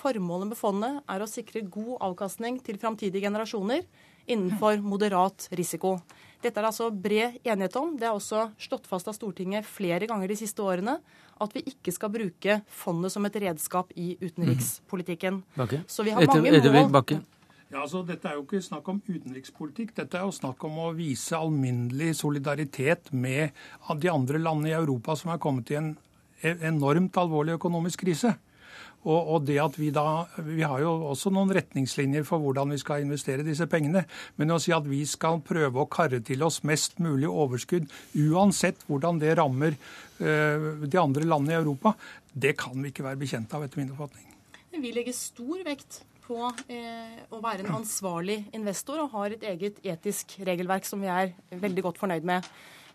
Formålet med fondet er å sikre god avkastning til framtidige generasjoner innenfor moderat risiko. Dette er det altså bred enighet om. Det er også slått fast av Stortinget flere ganger de siste årene at vi ikke skal bruke fondet som et redskap i utenrikspolitikken. Bakke. Så vi har mange mål. Ja, altså Dette er jo ikke snakk om utenrikspolitikk. Dette er jo snakk om å vise alminnelig solidaritet med de andre landene i Europa som er kommet i en e-, enormt alvorlig økonomisk krise. Og, og, det at Vi da, vi har jo også noen retningslinjer for hvordan vi skal investere disse pengene. Men å si at vi skal prøve å karre til oss mest mulig overskudd, uansett hvordan det rammer uh, de andre landene i Europa, det kan vi ikke være bekjent av, etter min oppfatning. Vi legger stor vekt på eh, å være en ansvarlig investor og har et eget etisk regelverk som vi er veldig godt fornøyd med.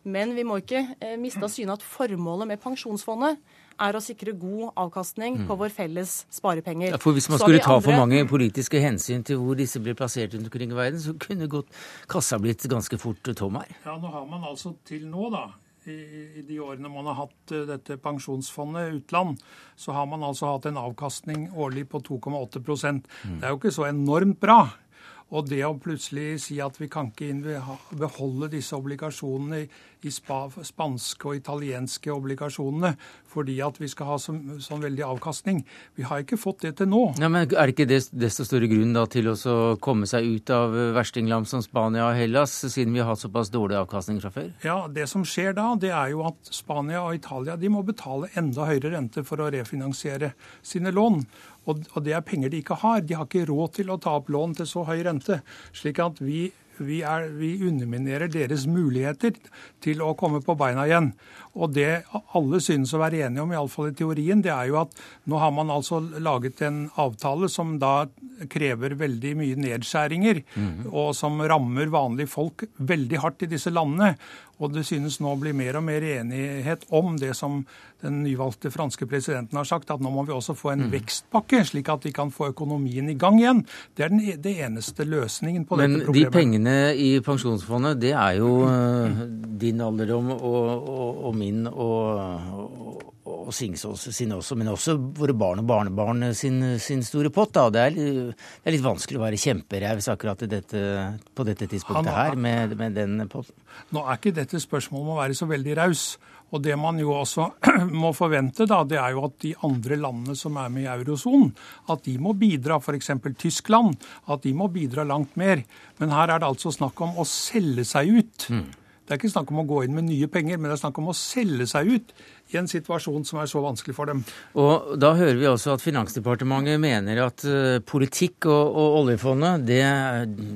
Men vi må ikke eh, miste av syne at formålet med pensjonsfondet er å sikre god avkastning på mm. vår felles sparepenger. Ja, for Hvis man skulle ta andre... for mange politiske hensyn til hvor disse blir plassert rundt omkring i verden, så kunne godt kassa blitt ganske fort tom her. Ja, Nå har man altså til nå da, i, de årene man har hatt eh, dette pensjonsfondet utland, så har man altså hatt en avkastning årlig på 2,8 mm. Det er jo ikke så enormt bra. Og det å plutselig si at vi kan ikke beholde disse obligasjonene i spanske og italienske obligasjonene fordi at vi skal ha sånn, sånn veldig avkastning. Vi har ikke fått det til nå. Ja, men Er det ikke desto større grunn da til å komme seg ut av verstingland som Spania og Hellas, siden vi har hatt såpass dårlig avkastning fra før? Ja, Det som skjer da, det er jo at Spania og Italia de må betale enda høyere rente for å refinansiere sine lån. Og, det er penger de ikke har. De har ikke råd til å ta opp lån til så høy rente. Slik at vi, vi, er, vi underminerer deres muligheter til å komme på beina igjen. Og det alle synes å være enige om, iallfall i teorien, det er jo at nå har man altså laget en avtale som da krever veldig mye nedskjæringer, mm. og som rammer vanlige folk veldig hardt i disse landene. Og det synes nå å bli mer og mer enighet om det som den nyvalgte franske presidenten har sagt, at nå må vi også få en mm. vekstpakke, slik at vi kan få økonomien i gang igjen. Det er den e, det eneste løsningen på Men dette problemet. Men de pengene i pensjonsfondet, det er jo uh, din alderdom og, og, og min og, og Singsås sine også, men også våre barn og barnebarn sin, sin store pott. Da. Det, er, det er litt vanskelig å være kjemperaus akkurat dette, på dette tidspunktet her med, med, den potten. Nå er ikke dette spørsmålet om å være så veldig raus. Og det man jo også *clears throat* må forvente, da, det er jo at de andre landene som er med i eurosonen, at de må bidra, f.eks. Tyskland, at de må bidra langt mer. Men her er det altså snakk om å selge seg ut. Mm. Det er ikke snakk om å gå inn med nye penger, men det er snakk om å selge seg ut i en situasjon som er så vanskelig for dem. Og Da hører vi også at Finansdepartementet mener at uh, politikk og, og oljefondet det,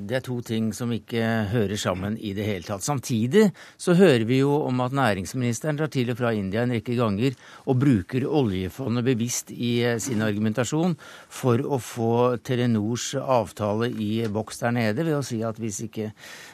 det, er to ting som ikke hører sammen i det hele tatt. Samtidig så hører vi jo om at næringsministeren drar til og fra India en rekke ganger og bruker oljefondet bevisst i uh, sin argumentasjon for å få Telenors avtale i boks der nede, ved å si at hvis ikke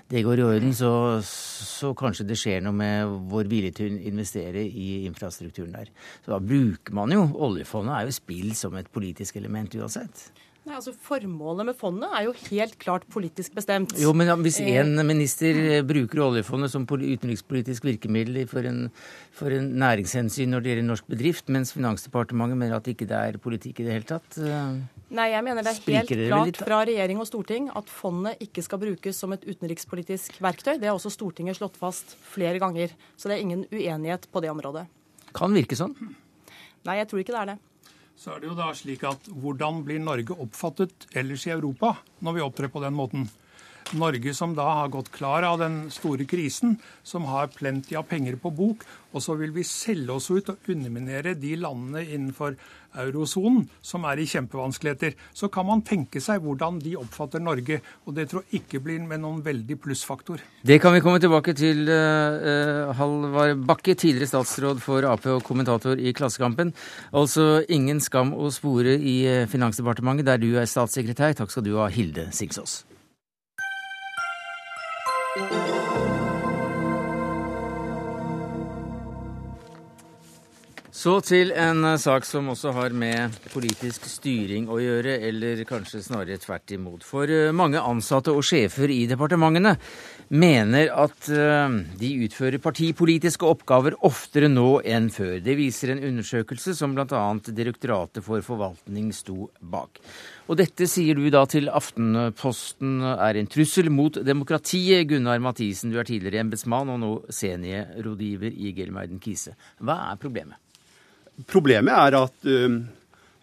det går i orden, så, så kanskje det skjer noe med vår vilje til å investere i infrastrukturen der. Så da bruker man jo Oljefondet er jo spill som et politisk element uansett. Nei, altså Formålet med fondet er jo helt klart politisk bestemt. Jo, men Hvis én minister bruker oljefondet som utenrikspolitisk virkemiddel for en, for en næringshensyn når det gjelder norsk bedrift, mens Finansdepartementet mener at det ikke er politikk i det hele tatt eh, Nei, jeg mener det er helt klart litt, fra regjering og storting at fondet ikke skal brukes som et utenrikspolitisk verktøy. Det har også Stortinget slått fast flere ganger. Så det er ingen uenighet på det området. Kan virke sånn. Nei, jeg tror ikke det er det. Så er det jo da slik at Hvordan blir Norge oppfattet ellers i Europa når vi opptrer på den måten? Norge som da har gått klar av den store krisen, som har plenty av penger på bok, og så vil vi selge oss ut og underminere de landene innenfor eurosonen som er i kjempevanskeligheter. Så kan man tenke seg hvordan de oppfatter Norge, og det tror jeg ikke blir med noen veldig plussfaktor. Det kan vi komme tilbake til. Uh, Halvard Bakke, tidligere statsråd for Ap og kommentator i Klassekampen. Altså ingen skam å spore i Finansdepartementet, der du er statssekretær. Takk skal du ha, Hilde Singsås. Så til en eh, sak som også har med politisk styring å gjøre, eller kanskje snarere tvert imot. For eh, mange ansatte og sjefer i departementene mener at eh, de utfører partipolitiske oppgaver oftere nå enn før. Det viser en undersøkelse som bl.a. Direktoratet for forvaltning sto bak. Og dette sier du da til Aftenposten er en trussel mot demokratiet. Gunnar Mathisen, du er tidligere embetsmann og nå seniorrådgiver i Gelmeiden Kise. Hva er problemet? Problemet er at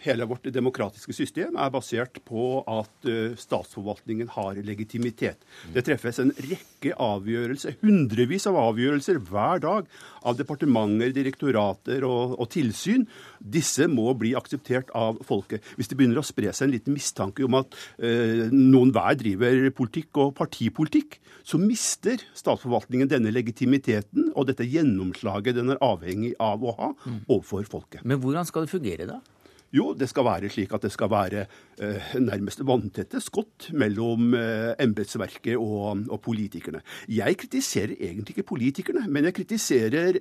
hele vårt demokratiske system er basert på at statsforvaltningen har legitimitet. Det treffes en rekke avgjørelser, hundrevis av avgjørelser hver dag av departementer, direktorater og, og, tilsyn. Disse må bli akseptert av folket. Hvis det begynner å spre seg en liten mistanke om at eh, noen hver driver politikk og partipolitikk, så mister statsforvaltningen denne legitimiteten og dette gjennomslaget den er avhengig av å ha overfor folket. Men hvordan skal det fungere da? Jo, det skal være slik at det skal være eh, nærmest vanntette skott mellom eh, embetsverket og, og, politikerne. Jeg kritiserer egentlig ikke politikerne, men jeg kritiserer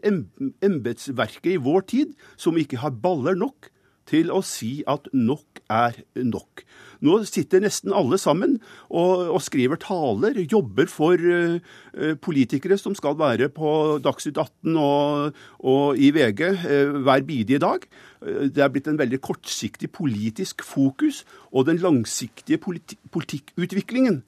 embetsverket i vår tid, som ikke har baller nok til å si at nok er nok. Nå sitter nesten alle sammen og, og skriver taler, jobber for uh, politikere som skal være på Dagsnytt 18 og, og i VG uh, hver bidige dag. Det er blitt en veldig kortsiktig politisk fokus, og den langsiktige politi politikkutviklingen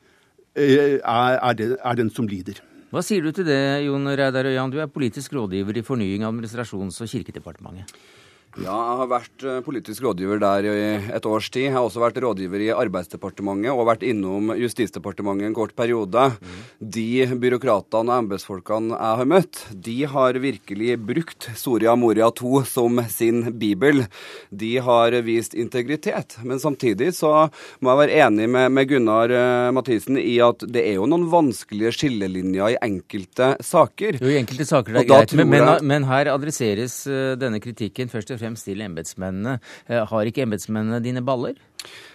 er, er, den, er den som lider. Hva sier du til det, Jon Reidar Øyan? Du er politisk rådgiver i Fornying, administrasjons- og kirkedepartementet. Ja, jeg har vært eh, politisk rådgiver der i et års tid. Jeg har også vært rådgiver i Arbeidsdepartementet og vært innom Justisdepartementet en kort periode. Mm. De byråkratene og embetsfolkene jeg har møtt, de har virkelig brukt Soria Moria II som sin bibel. De har vist integritet. Men samtidig så må jeg være enig med, med Gunnar uh, Mathisen i at det er jo noen vanskelige skillelinjer i enkelte saker. Jo, i enkelte saker det er greit, men, men, men, her adresseres uh, denne kritikken først og fremst fremst til embetsmennene. Eh, har ikke embetsmennene dine baller?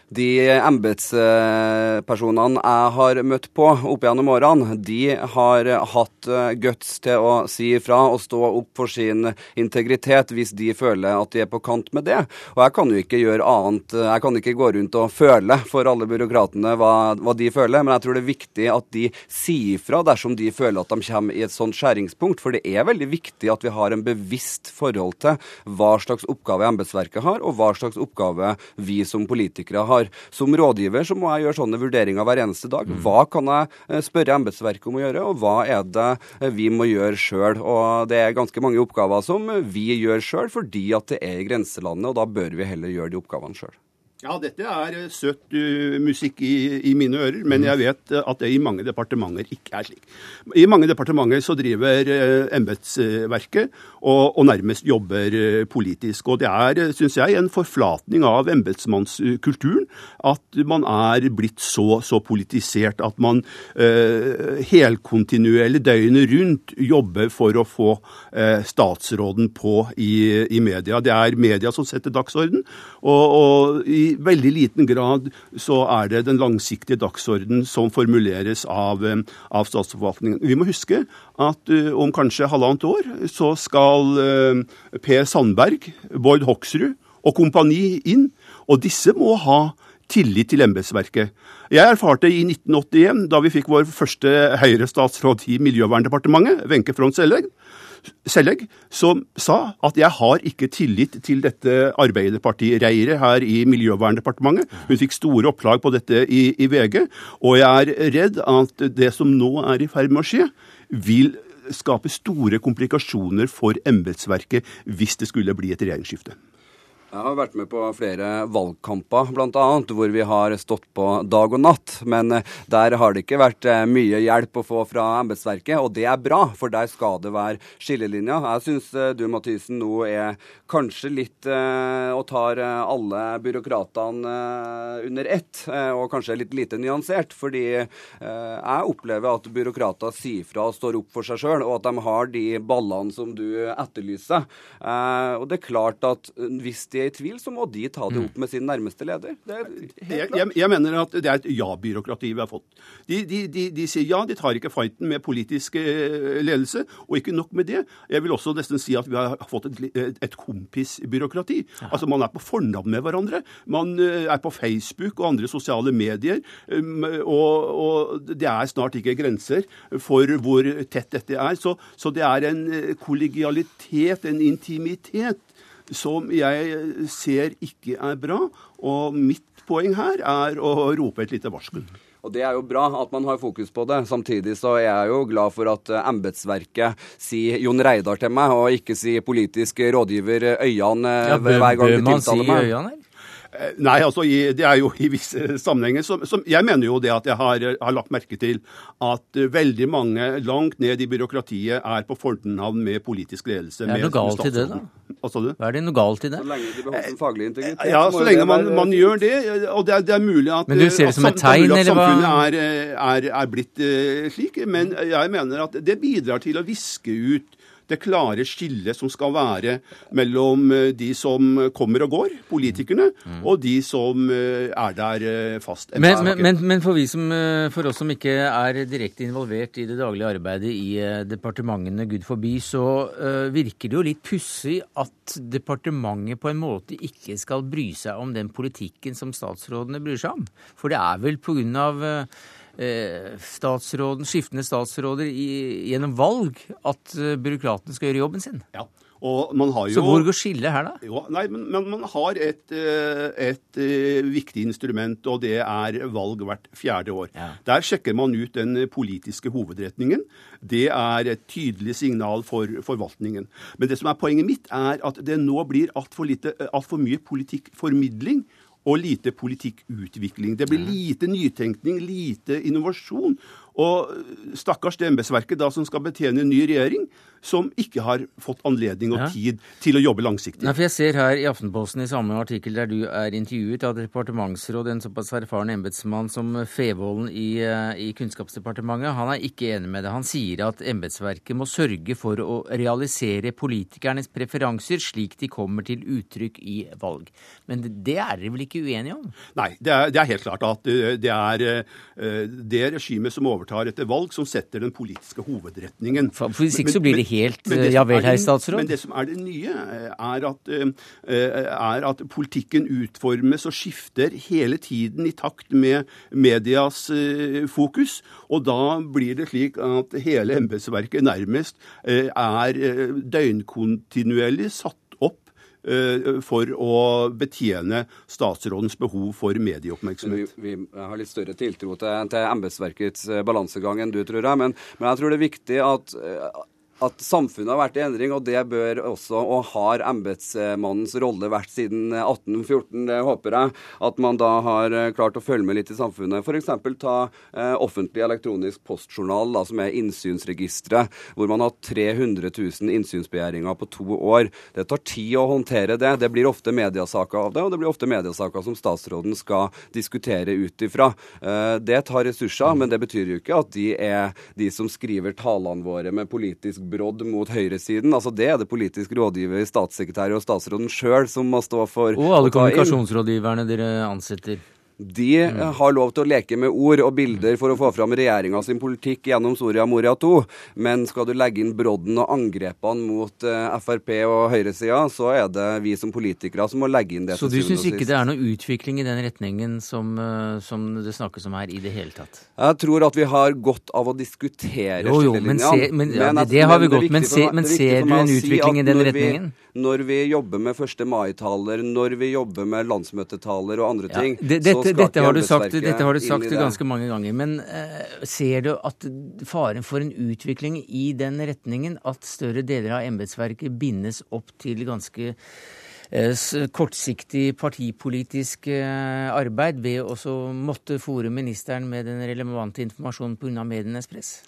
De embetspersonene jeg har møtt på opp gjennom årene, de har hatt eh, guts til å si ifra og stå opp for sin integritet hvis de føler at de er på kant med det. Og jeg kan jo ikke gjøre annet. Jeg kan ikke gå rundt og føle for alle byråkratene hva, hva de føler, men jeg tror det er viktig at de sier ifra dersom de føler at de kommer i et sånt skjæringspunkt. For det er veldig viktig at vi har en bevisst forhold til hva slags oppgave embetsverket har, og hva slags oppgave vi som politikere har har. Som rådgiver så må jeg gjøre sånne vurderinger hver eneste dag. Mm. Hva kan jeg eh, spørre embetsverket om å gjøre, og hva er det eh, vi må gjøre sjøl? Og det er ganske mange oppgaver som vi gjør sjøl fordi at det er i grenselandet, og da bør vi heller gjøre de oppgavene sjøl. Ja, dette er eh, søt uh, musikk i, i, mine ører, men jeg vet uh, at det i mange departementer ikke er slik. I mange departementer så driver uh, embetsverket og, og, nærmest jobber uh, politisk. Og det er, syns jeg, en forflatning av embetsmannskulturen at man er blitt så, så politisert at man helkontinuerlig døgnet rundt jobber for å få statsråden på i, i, media. Det er media som setter dagsorden. og, og i veldig liten grad så er det den langsiktige dagsorden som formuleres av, eh, av statsforvaltningen. Vi må huske at uh, om kanskje halvannet år så skal uh, Per Sandberg, Bård Hoksrud og kompani inn. Og disse må ha tillit til embetsverket. Jeg erfarte i 1981, da vi fikk vår første Høyre-statsråd i Miljøverndepartementet, Wenche Front Sellegg, Sellegg, som sa at jeg har ikke tillit til dette Arbeiderparti-reiret her i Miljøverndepartementet. Hun fikk store opplag på dette i, i, VG, og jeg er redd at det som nå er i ferd med å skje, vil skape store komplikasjoner for embetsverket hvis det skulle bli et regjeringsskifte. Jeg har vært med på flere valgkamper, bl.a. hvor vi har stått på dag og natt. Men eh, der har det ikke vært eh, mye hjelp å få fra embetsverket, og det er bra, for der skal det være skillelinjer. Jeg syns eh, du, Mathisen, nå er kanskje litt og tar alle byråkratene under ett, og kanskje litt lite nyansert. Fordi jeg opplever at byråkrater sier fra og står opp for seg sjøl, og at de har de ballene som du etterlyser. Og det er klart at hvis de er i tvil, så må de ta det mm. opp med sin nærmeste leder. Jeg, jeg, jeg, mener at det er et ja-byråkrati vi har fått. De, de, de, de, sier ja, de tar ikke fighten med politisk eh, ledelse, og ikke nok med det. Jeg vil også nesten si at vi har fått et, et kompisbyråkrati. Altså Man er på fornavn med hverandre. Man eh, er på Facebook og andre sosiale medier. Um, og, og det er snart ikke grenser for hvor tett dette er. Så, så det er en eh, kollegialitet, en intimitet, som jeg ser ikke er bra. Og mitt poeng her er å rope et lite varsku. Og Det er jo bra at man har fokus på det. Samtidig så er jeg jo glad for at eh, embetsverket sier Jon Reidar til meg, og ikke sier politisk rådgiver Øyan eh, ja, hver gang de tiltaler meg. Øyan, eller? Eh, nei, altså det er jo i visse sammenhenger som, som, Jeg mener jo det at jeg har, har, lagt merke til at veldig mange langt ned i byråkratiet er på fornavn med politisk ledelse. Er det noe galt i det, da? Hva er det noe galt i det? Så lenge de beholder sin faglige integritet. Ja, så lenge man, man, gjør det. Og det er, det er mulig at, men du ser det som et tegn, at samfunnet er, er, er, blitt uh, slik. Men jeg mener at det bidrar til å viske ut det klare skillet som skal være mellom eh, de som kommer og går, politikerne, mm. og de som eh, er der eh, fast. Men, men, men for, som, for, oss som ikke er direkte involvert i det daglige arbeidet i departementene Gud forbi, så uh, virker det jo litt pussig at departementet på en måte ikke skal bry seg om den politikken som statsrådene bryr seg om. For det er vel pga. Eh, statsråden, skiftende statsråder i, gjennom valg at eh, byråkratene skal gjøre jobben sin. Ja. Og man har jo, Så hvor går skillet her, da? Jo, nei, men, men, man har et, eh, et, viktig instrument, og det er valg hvert fjerde år. Ja. Der sjekker man ut den politiske hovedretningen. Det er et tydelig signal for forvaltningen. Men det som er poenget mitt, er at det nå blir altfor alt mye politikkformidling og lite politikkutvikling. Det blir lite nytenkning, lite innovasjon. Og stakkars det embetsverket som skal betjene en ny regjering, som ikke har fått anledning og tid til å jobbe langsiktig. Nei, for Jeg ser her i Aftenposten i samme artikkel der du er intervjuet av departementsråd, en såpass erfaren embetsmann som Fevolden i, eh, i, Kunnskapsdepartementet, han er ikke enig med det. Han sier at embetsverket må sørge for å realisere politikernes preferanser slik de kommer til uttrykk i valg. Men det er dere vel ikke uenige om? Nei, det er, det er helt klart at eh, det er eh, det regimet som overtar etter valg, som setter den politiske hovedretningen. For Hvis ikke så blir det helt men, men det ja vel, herr statsråd? Men det som er det nye, eh, er at, eh, er at, politikken utformes og skifter hele tiden i takt med medias eh, fokus. Og da blir det slik at hele embetsverket nærmest er døgnkontinuerlig satt Eh, for å betjene statsrådens behov for medieoppmerksomhet. Vi, vi har litt større tiltro til, til embetsverkets eh, balansegang enn du, tror jeg. Men, men jeg tror det er viktig at eh, at samfunnet har vært i endring, og det bør også, og har embetsmannens rolle vært siden 1814. Det håper jeg at man da har eh, klart å følge med litt i samfunnet. F.eks. ta eh, offentlig elektronisk postjournal, da, som er innsynsregisteret, hvor man har 300 000 innsynsbegjæringer på to år. Det tar tid å håndtere det. Det blir ofte mediasaker av det, og det blir ofte mediasaker som statsråden skal diskutere ut ifra. Eh, det tar ressurser, men det betyr jo ikke at de er de som skriver talene våre med politisk brodd mot høyresiden. Altså Det er det politisk rådgiver, statssekretær og statsråden sjøl som må stå for. Og alle kommunikasjonsrådgiverne dere ansetter. De mm. har lov til å leke med ord og bilder for å få fram regjeringa sin politikk gjennom Soria Moria II. Men skal du legge inn brodden og angrepene mot uh, Frp og høyresida, så er det vi som politikere som må legge inn det. Så du syns ikke det er noe utvikling i den retningen som, uh, som, det snakkes om her i det hele tatt? Jeg tror at vi har godt av å diskutere skillelinjene. Men, ja, men, det har vi godt, men, se, men ser du en utvikling si i den retningen? Vi, når vi jobber med 1. mai-taler, når vi jobber med landsmøtetaler og andre ting, det, dette, så skal dette har, sagt, dette har du sagt, ganske mange ganger. Men uh, ser du at faren for en utvikling i den retningen, at større deler av embetsverket bindes opp til ganske kortsiktig partipolitisk arbeid ved å måtte fòre ministeren med den relevante informasjonen pga. medienes press?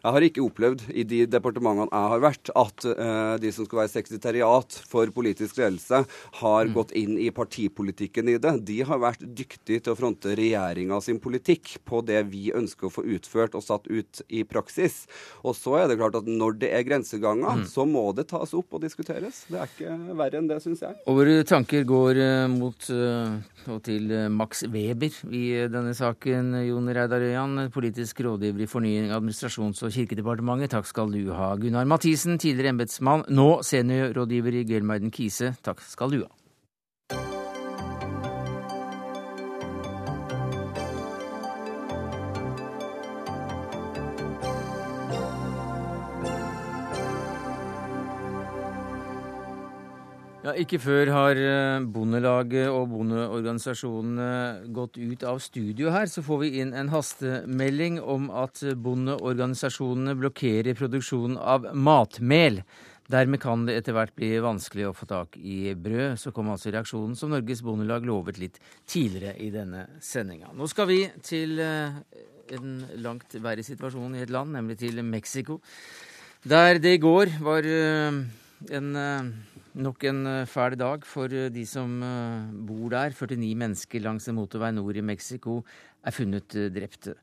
Jeg har ikke opplevd i de departementene jeg har vært, at uh, de som skal være sekretariat for politisk ledelse, har mm. gått inn i partipolitikken i det. De har vært dyktige til å fronte regjeringa sin politikk på det vi ønsker å få utført og satt ut i praksis. Og så er det klart at når det er grenseganger, mm. så må det tas opp og diskuteres. Det er ikke verre enn det, syns jeg. Og våre tanker går uh, mot uh, og til Max Weber i denne saken. Jon Reidar Øyan, politisk rådgiver i Fornying, administrasjons- og og kirkedepartementet. Takk skal du ha. Gunnar Mathisen, tidligere embetsmann, nå seniorrådgiver i Gelmeiden Kise. Takk skal du ha. Ja, Ikke før har eh, Bondelaget og bondeorganisasjonene gått ut av studio her. Så får vi inn en hastemelding om at bondeorganisasjonene blokkerer produksjonen av matmel. Dermed kan det etter hvert bli vanskelig å få tak i brød. Så kom altså reaksjonen som Norges Bondelag lovet litt tidligere i denne sendinga. Nå skal vi til eh, en langt verre situasjon i et land, nemlig til Mexico. Der det i går var eh, en Nok en eh, fæl dag for eh, de som eh, bor der. 49 mennesker langs en motorvei nord i Mexico er funnet drepte.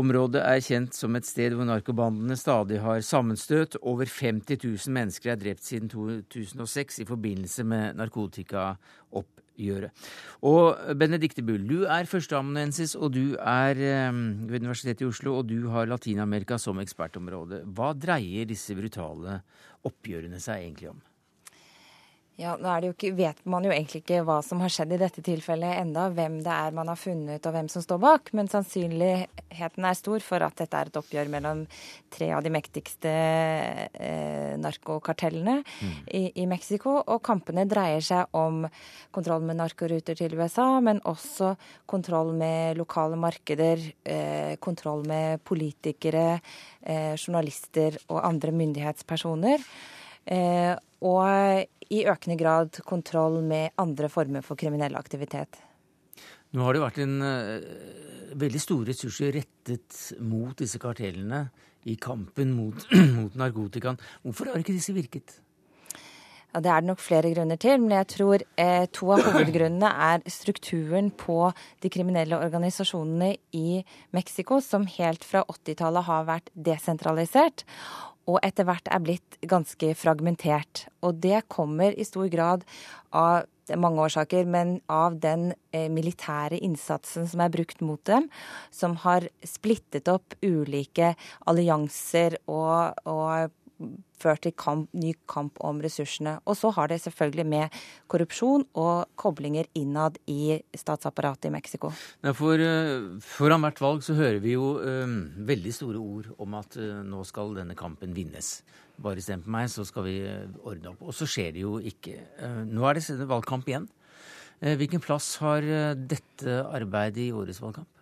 Området er kjent som et sted hvor narkobandene stadig har sammenstøt. Over 50 000 mennesker er drept siden 2006 i forbindelse med narkotikaoppgjøret. Og Benedicte Bull, du er førsteamanuensis, og du er ved Universitetet i Oslo, og du har Latin-Amerika som ekspertområde. Hva dreier disse brutale oppgjørene seg egentlig om? Ja, nå ikke, vet man jo egentlig ikke hva som har skjedd i dette tilfellet enda, hvem det er man har funnet og hvem som står bak, men sannsynligheten er stor for at dette er et oppgjør mellom tre av de mektigste eh, narkokartellene mm. i, i, Mexico. Og kampene dreier seg om kontroll med narkoruter til USA, men også kontroll med lokale markeder, eh, kontroll med politikere, eh, journalister og andre myndighetspersoner. Eh, og i økende grad kontroll med andre former for kriminell aktivitet. Nå har det vært en uh, veldig store ressurser rettet mot disse kartellene i kampen mot, *clears throat* mot narkotikaen. Hvorfor har ikke disse virket? Ja, Det er det nok flere grunner til, men jeg tror eh, to av hovedgrunnene er strukturen på de kriminelle organisasjonene i Mexico, som helt fra 80-tallet har vært desentralisert og etter hvert er blitt ganske fragmentert. Og det kommer i stor grad av mange årsaker, men av den eh, militære innsatsen som er brukt mot dem, som har splittet opp ulike allianser og, og ført til kamp, ny kamp om ressursene. Og så har det selvfølgelig med korrupsjon og koblinger innad i statsapparatet i Mexico. Ja, for uh, Foran hvert valg så hører vi jo um, veldig store ord om at uh, nå skal denne kampen vinnes. Bare stem på meg, så skal vi ordne opp. Og så skjer det jo ikke. nå er det valgkamp igjen. hvilken plass har dette arbeidet i årets valgkamp?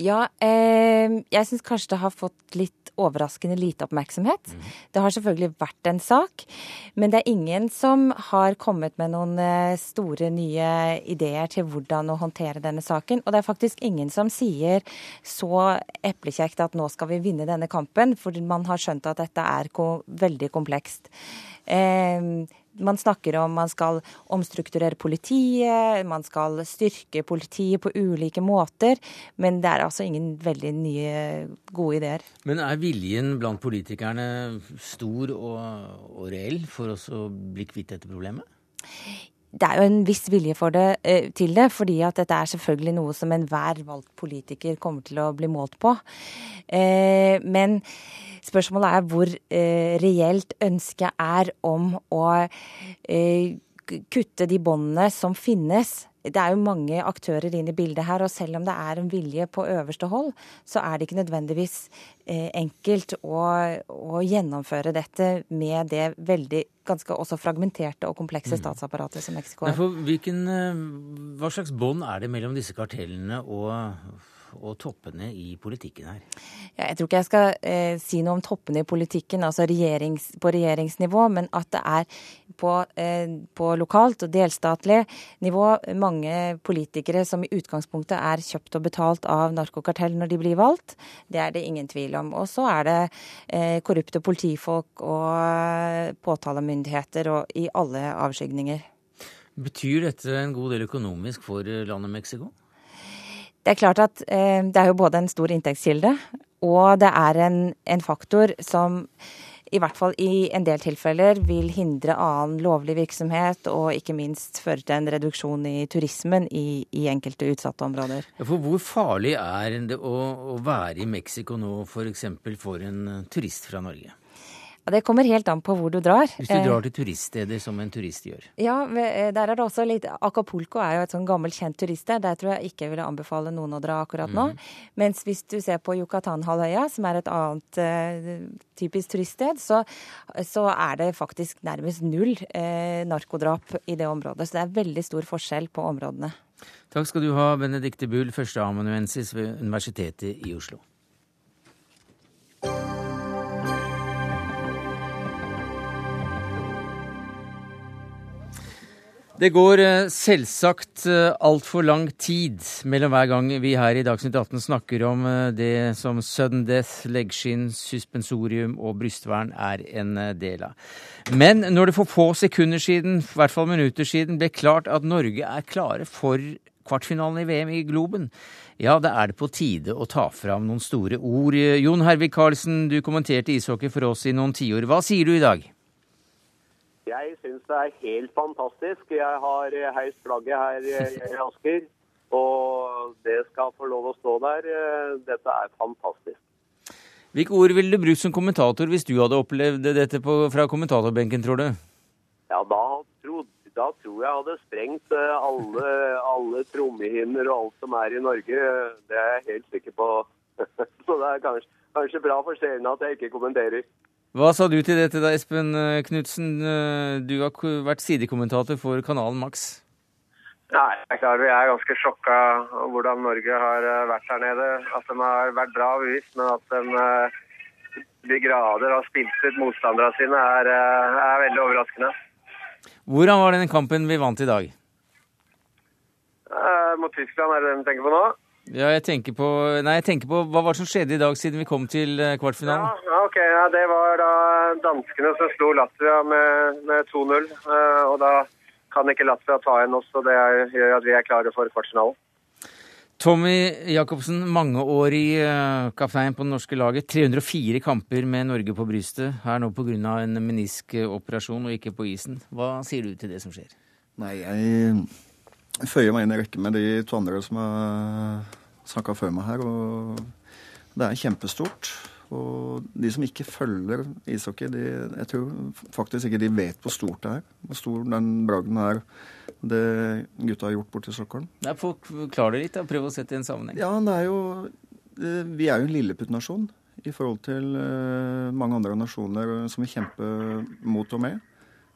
Ja, eh, jeg syns kanskje det har fått litt overraskende lite oppmerksomhet. Mm. Det har selvfølgelig vært en sak, men det er ingen som har kommet med noen eh, store nye ideer til hvordan å håndtere denne saken. Og det er faktisk ingen som sier så eplekjekt at nå skal vi vinne denne kampen, fordi man har skjønt at dette er veldig komplekst. Eh, man snakker om man skal omstrukturere politiet, man skal styrke politiet på ulike måter. Men det er altså ingen veldig nye, gode ideer. Men er viljen blant politikerne stor og, og reell for oss å bli kvitt dette problemet? Det er jo en viss vilje det, eh, til det, fordi at dette er selvfølgelig noe som enhver valgt politiker kommer til å bli målt på. Eh, men Spørsmålet er hvor eh, reelt ønsket er om å kutte de båndene som finnes. Det er jo mange aktører inn i bildet her, og selv om det er en vilje på øverste hold, så er det ikke nødvendigvis eh, enkelt å, å, gjennomføre dette med det veldig ganske også fragmenterte og komplekse mm. statsapparatet som Mexico har. Hva slags bånd er det mellom disse kartellene og og toppene i politikken her? Ja, jeg tror ikke jeg skal eh, si noe om toppene i politikken, altså regjerings, på regjeringsnivå, men at det er på, eh, på, lokalt og delstatlig nivå mange politikere som i utgangspunktet er kjøpt og betalt av narkokartell når de blir valgt. Det er det ingen tvil om. Og så er det eh, korrupte politifolk og eh, påtalemyndigheter og i alle avskygninger. Betyr dette en god del økonomisk for eh, landet Mexico? Det er klart at eh, det er jo både en stor inntektskilde, og det er en, en, faktor som i hvert fall i en del tilfeller vil hindre annen lovlig virksomhet, og ikke minst føre til en reduksjon i turismen i, i enkelte utsatte områder. For hvor farlig er det å, å være i Mexico nå, f.eks. For, for en turist fra Norge? Ja, Det kommer helt an på hvor du drar. Hvis du drar eh, til turiststeder, som en turist gjør? Ja, eh, der er det også litt Acapulco er jo et sånn gammelt, kjent turiststed. Der tror jeg ikke jeg ville anbefale noen å dra akkurat nå. Mm. Mens hvis du ser på Yucatan-halvøya, som er et annet uh, typisk turiststed, så, så, er det faktisk nærmest null uh, narkodrap i det området. Så det er veldig stor forskjell på områdene. Takk skal du ha, Benedicte Bull, førsteamanuensis ved Universitetet i Oslo. Det går eh, selvsagt eh, altfor lang tid mellom hver gang vi her i Dagsnytt 18 snakker om eh, det som sudden death, leggskinn, suspensorium og brystvern er en del av. Men når det for få sekunder siden, i hvert fall minutter siden, ble klart at Norge er klare for kvartfinalen i VM i Globen, ja, da er det på tide å ta fram noen store ord. Jon Hervik Karlsen, du kommenterte ishockey for oss i noen tiår. Hva sier du i dag? Jeg syns det er helt fantastisk. Jeg har heist flagget her i Asker. Og det skal få lov å stå der. Dette er fantastisk. Hvilke ord ville du brukt som kommentator hvis du hadde opplevd dette på, fra kommentatorbenken, tror du? Ja, da, tro, da tror jeg hadde sprengt eh, alle, *laughs* alle trommehinner og alt som er i Norge. Det er jeg helt sikker på. *laughs* Så det er kanskje, kanskje bra for seerne at jeg ikke kommenterer. Hva sa du til dette da, Espen eh, Knutsen? Eh, du har vært sidekommentator for kanalen Max. Nei, jeg er ganske sjokka hvordan Norge har eh, vært her nede. At de har vært bra bevisst, men at de de grader har spilt ut motstanderne sine, er, er, veldig overraskende. Hvordan var den kampen vi vant i dag? Eh, mot Tyskland, er det den du tenker på nå? Ja, jeg tenker på Nei, jeg tenker på hva var det som skjedde i dag siden vi kom til eh, kvartfinalen? Ja, ok. Ja, det var da danskene som slo Latvia med, med 2-0. Eh, og da kan ikke Latvia ta igjen oss, og det gjør at vi er klare for kvartfinalen. Tommy Jacobsen, mangeårig eh, kaptein på det norske laget. 304 kamper med Norge på brystet. Her nå pga. en meniskoperasjon og ikke på isen. Hva sier du til det som skjer? Nei, jeg føyer meg inn i rekken med de to andre som har snakka før meg her. og Det er kjempestort. Og de som ikke følger ishockey, de, jeg tror faktisk ikke de vet hvor stort det er. Hvor stor den bragden er, det gutta har gjort borte i Stockholm. Nei, Forklar det litt, da. prøv å sette i en sammenheng. Ja, det er jo Vi er jo en lilleputtnasjon i forhold til eh, mange andre nasjoner som vi kjemper mot og med.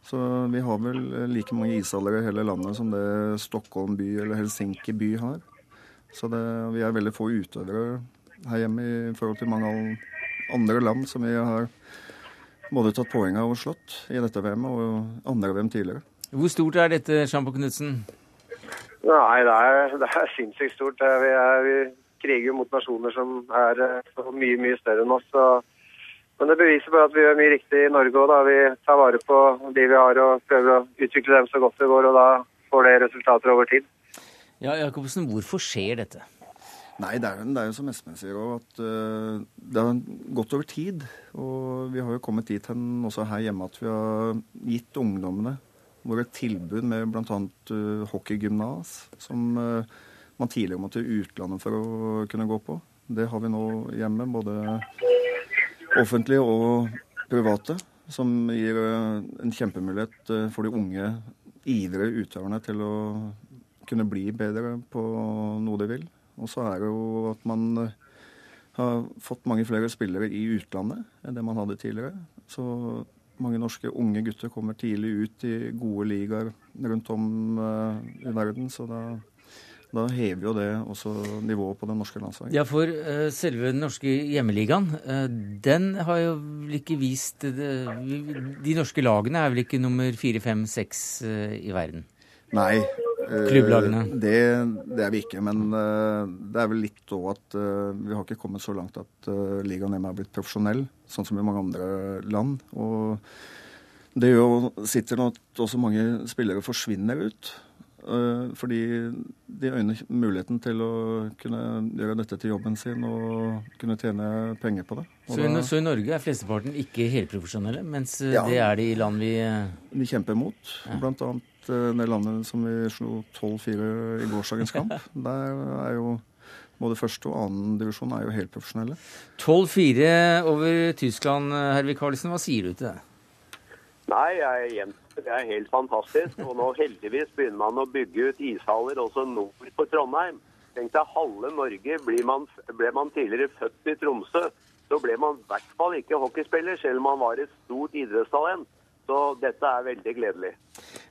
Så vi har vel like mange ishaller i hele landet som det Stockholm by eller Helsinki by har. Så det, vi er veldig få utøvere her hjemme i forhold til mange andre land som vi har både tatt poeng av og slått i dette VM-et og andre VM tidligere. Hvor stort er dette, Sjampo Knutsen? Nei, det er, det er sinnssykt stort. Vi, er, vi kriger mot nasjoner som er mye, mye større enn oss. og men det beviser bare at vi gjør mye riktig i Norge òg. Vi tar vare på de vi har og prøver å utvikle dem så godt det går. Og da får det resultater over tid. Ja, Jacobsen, hvorfor skjer dette? Nei, det er, det er jo som Espen sier òg, at uh, det har gått over tid. Og vi har jo kommet dit hen også her hjemme at vi har gitt ungdommene våre tilbud med bl.a. Uh, hockeygymnas, som uh, man tidligere måtte utlandet for å kunne gå på. Det har vi nå hjemme. både offentlige og private, som gir eh, en kjempemulighet eh, for de unge ivrige utøverne til å kunne bli bedre på noe de vil. Og så er det jo at man eh, har fått mange flere spillere i utlandet enn det man hadde tidligere. Så mange norske unge gutter kommer tidlig ut i gode ligaer rundt om i verden. Så da Da hever jo det også nivået på det norske landslaget. Ja, for uh, selve den norske hjemmeligaen, uh, den har jo vel ikke vist uh, De norske lagene er vel ikke nummer fire, fem, seks i verden? Nei. Klubblagene? Det, det, er vi ikke. Men det er vel litt òg at vi har ikke kommet så langt at ligaen hjemme er blitt profesjonell, sånn som i mange andre land. Og det gjør jo, sitter nå at også mange spillere forsvinner ut. Eh, fordi de øyner muligheten til å kunne gjøre dette til jobben sin og kunne tjene penger på det. Så, da, så, i Norge er flesteparten ikke helprofesjonelle, mens eh, ja, det er de i land vi eh, Vi kjemper mot. Ja. Blant annet det landet som vi slo 12-4 i gårsdagens kamp. *laughs* Der er jo både første og annen divisjon er jo helt profesjonelle. 12-4 over Tyskland, Hervik Karlsen. Hva sier du til det? Nei, jeg er jevnt det er helt fantastisk. Og nå heldigvis begynner man å bygge ut ishaller også nord for Trondheim. Tenk deg halve Norge. Ble man, ble man tidligere født i Tromsø, så ble man i hvert fall ikke hockeyspiller, selv om man var et stort idrettstalent. Så dette er veldig gledelig.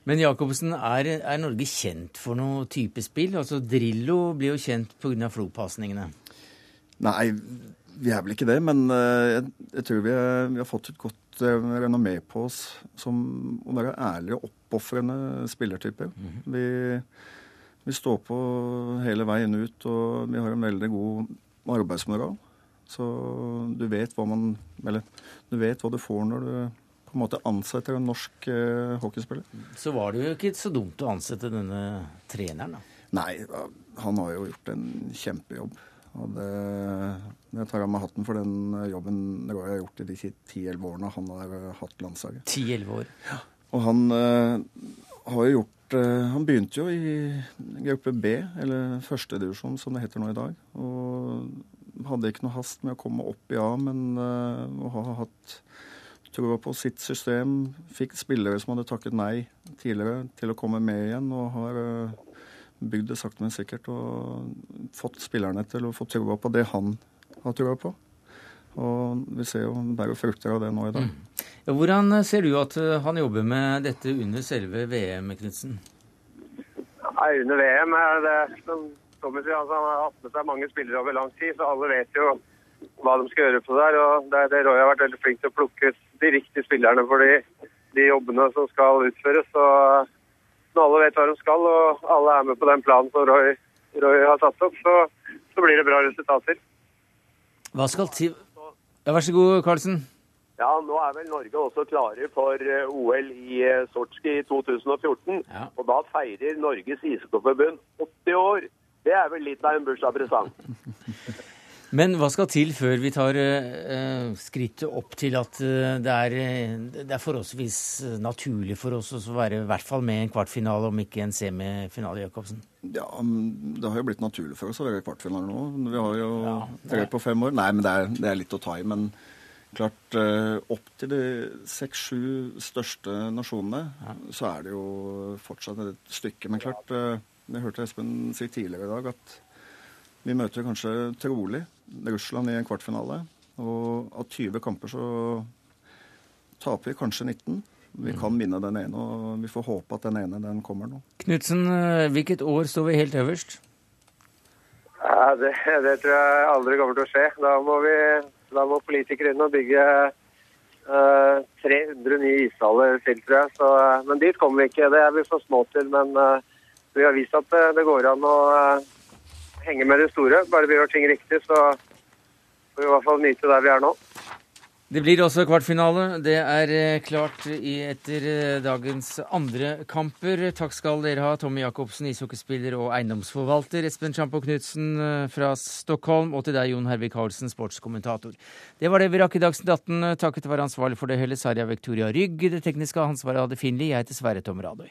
Men Jacobsen, er, er Norge kjent for noe type spill? Altså Drillo blir jo kjent pga. flopasningene. Nei, vi er vel ikke det. Men eh, jeg, jeg tror vi, er, vi, har fått et godt renommé på oss som å være ærlige oppofrende spillertyper. Mm -hmm. vi, vi, står på hele veien ut, og vi har en veldig god arbeidsmoral. Så du vet hva man Eller du vet hva du får når du på en måte ansetter en norsk eh, hockeyspiller. Så var det jo ikke så dumt å ansette denne treneren, da? Nei, han har jo gjort en kjempejobb. Og det, jeg tar av meg hatten for den jobben jeg har gjort i de ti-elleve årene han har eh, hatt landslaget. Ti-elleve år. Ja. Og han uh, har jo gjort uh, Han begynte jo i gruppe B, eller førstedivisjon som det heter nå i dag. Og hadde ikke noe hast med å komme opp i A, men uh, å ha hatt troa på sitt system. Fikk spillere som hadde takket nei tidligere, til å komme med igjen. og har bygd det sakte, men sikkert og fått spillerne til å få trua på det han har trua på. Og vi ser jo bærer frukter av det nå i dag. Mm. Ja, hvordan ser du at eh, han jobber med dette under selve VM, Knutsen? Nei, under VM er det som Tommy sier, altså, han har hatt med seg mange spillere over lang tid, så alle vet jo hva de skal gjøre på der. Og det, det Roy har vært veldig flink til å plukke ut de riktige spillerne for de, de jobbene som skal utføres. Og når alle vet hva de skal, og alle er med på den planen som Roy, Roy har satt opp, så, så, blir det bra resultater. Hva skal til Ja, Vær så god, Karlsen. Ja, Nå er vel Norge også klare for eh, OL i eh, Sotsji i 2014. Ja. Og da feirer Norges ishockeyforbund 80 år. Det er vel litt av en bursdagspresang. *laughs* Men hva skal til før vi tar uh, skrittet opp til at uh, det, er, det, er, forholdsvis naturlig for oss å være i hvert fall med i en kvartfinale, om ikke en semifinale, Jacobsen? Ja, det har jo blitt naturlig for oss å være i kvartfinale nå. Vi har jo ja, tre på fem år. Nei, men det er, det er litt å ta i. Men klart, opp til de seks-sju største nasjonene, ja. så er det jo fortsatt et stykke. Men klart, jeg hørte Espen si tidligere i dag at vi møter kanskje trolig Russland i en kvartfinale. Og av 20 kamper så taper vi kanskje 19. Vi kan vinne den ene, og vi får håpe at den ene den kommer nå. Knutsen, eh, hvilket år står vi helt øverst? Ja, det, det, tror jeg aldri kommer til å skje. Da må, vi, da må politikere inn og bygge uh, eh, 300 nye ishaller til, tror jeg. Så, uh, men dit kommer vi ikke. Det er vi for små til. Men uh, vi har vist at det går an å henge med det store. Bare vi gjør ting riktig, så får vi i hvert fall nyte der vi er nå. Det blir også kvartfinale. Det er eh, klart etter eh, dagens andre kamper. Takk skal dere ha, Tommy Jacobsen, ishockeyspiller og eiendomsforvalter, Espen Champo Knutsen eh, fra Stockholm, og til deg, Jon Hervik Karlsen, sportskommentator. Det var det vi rakk i Dagsnytt 18. Takket være ansvarlig for det hele, Sarja Victoria Rygg. Det tekniske ansvaret hadde Finli. Jeg heter Sverre Tom Radøy.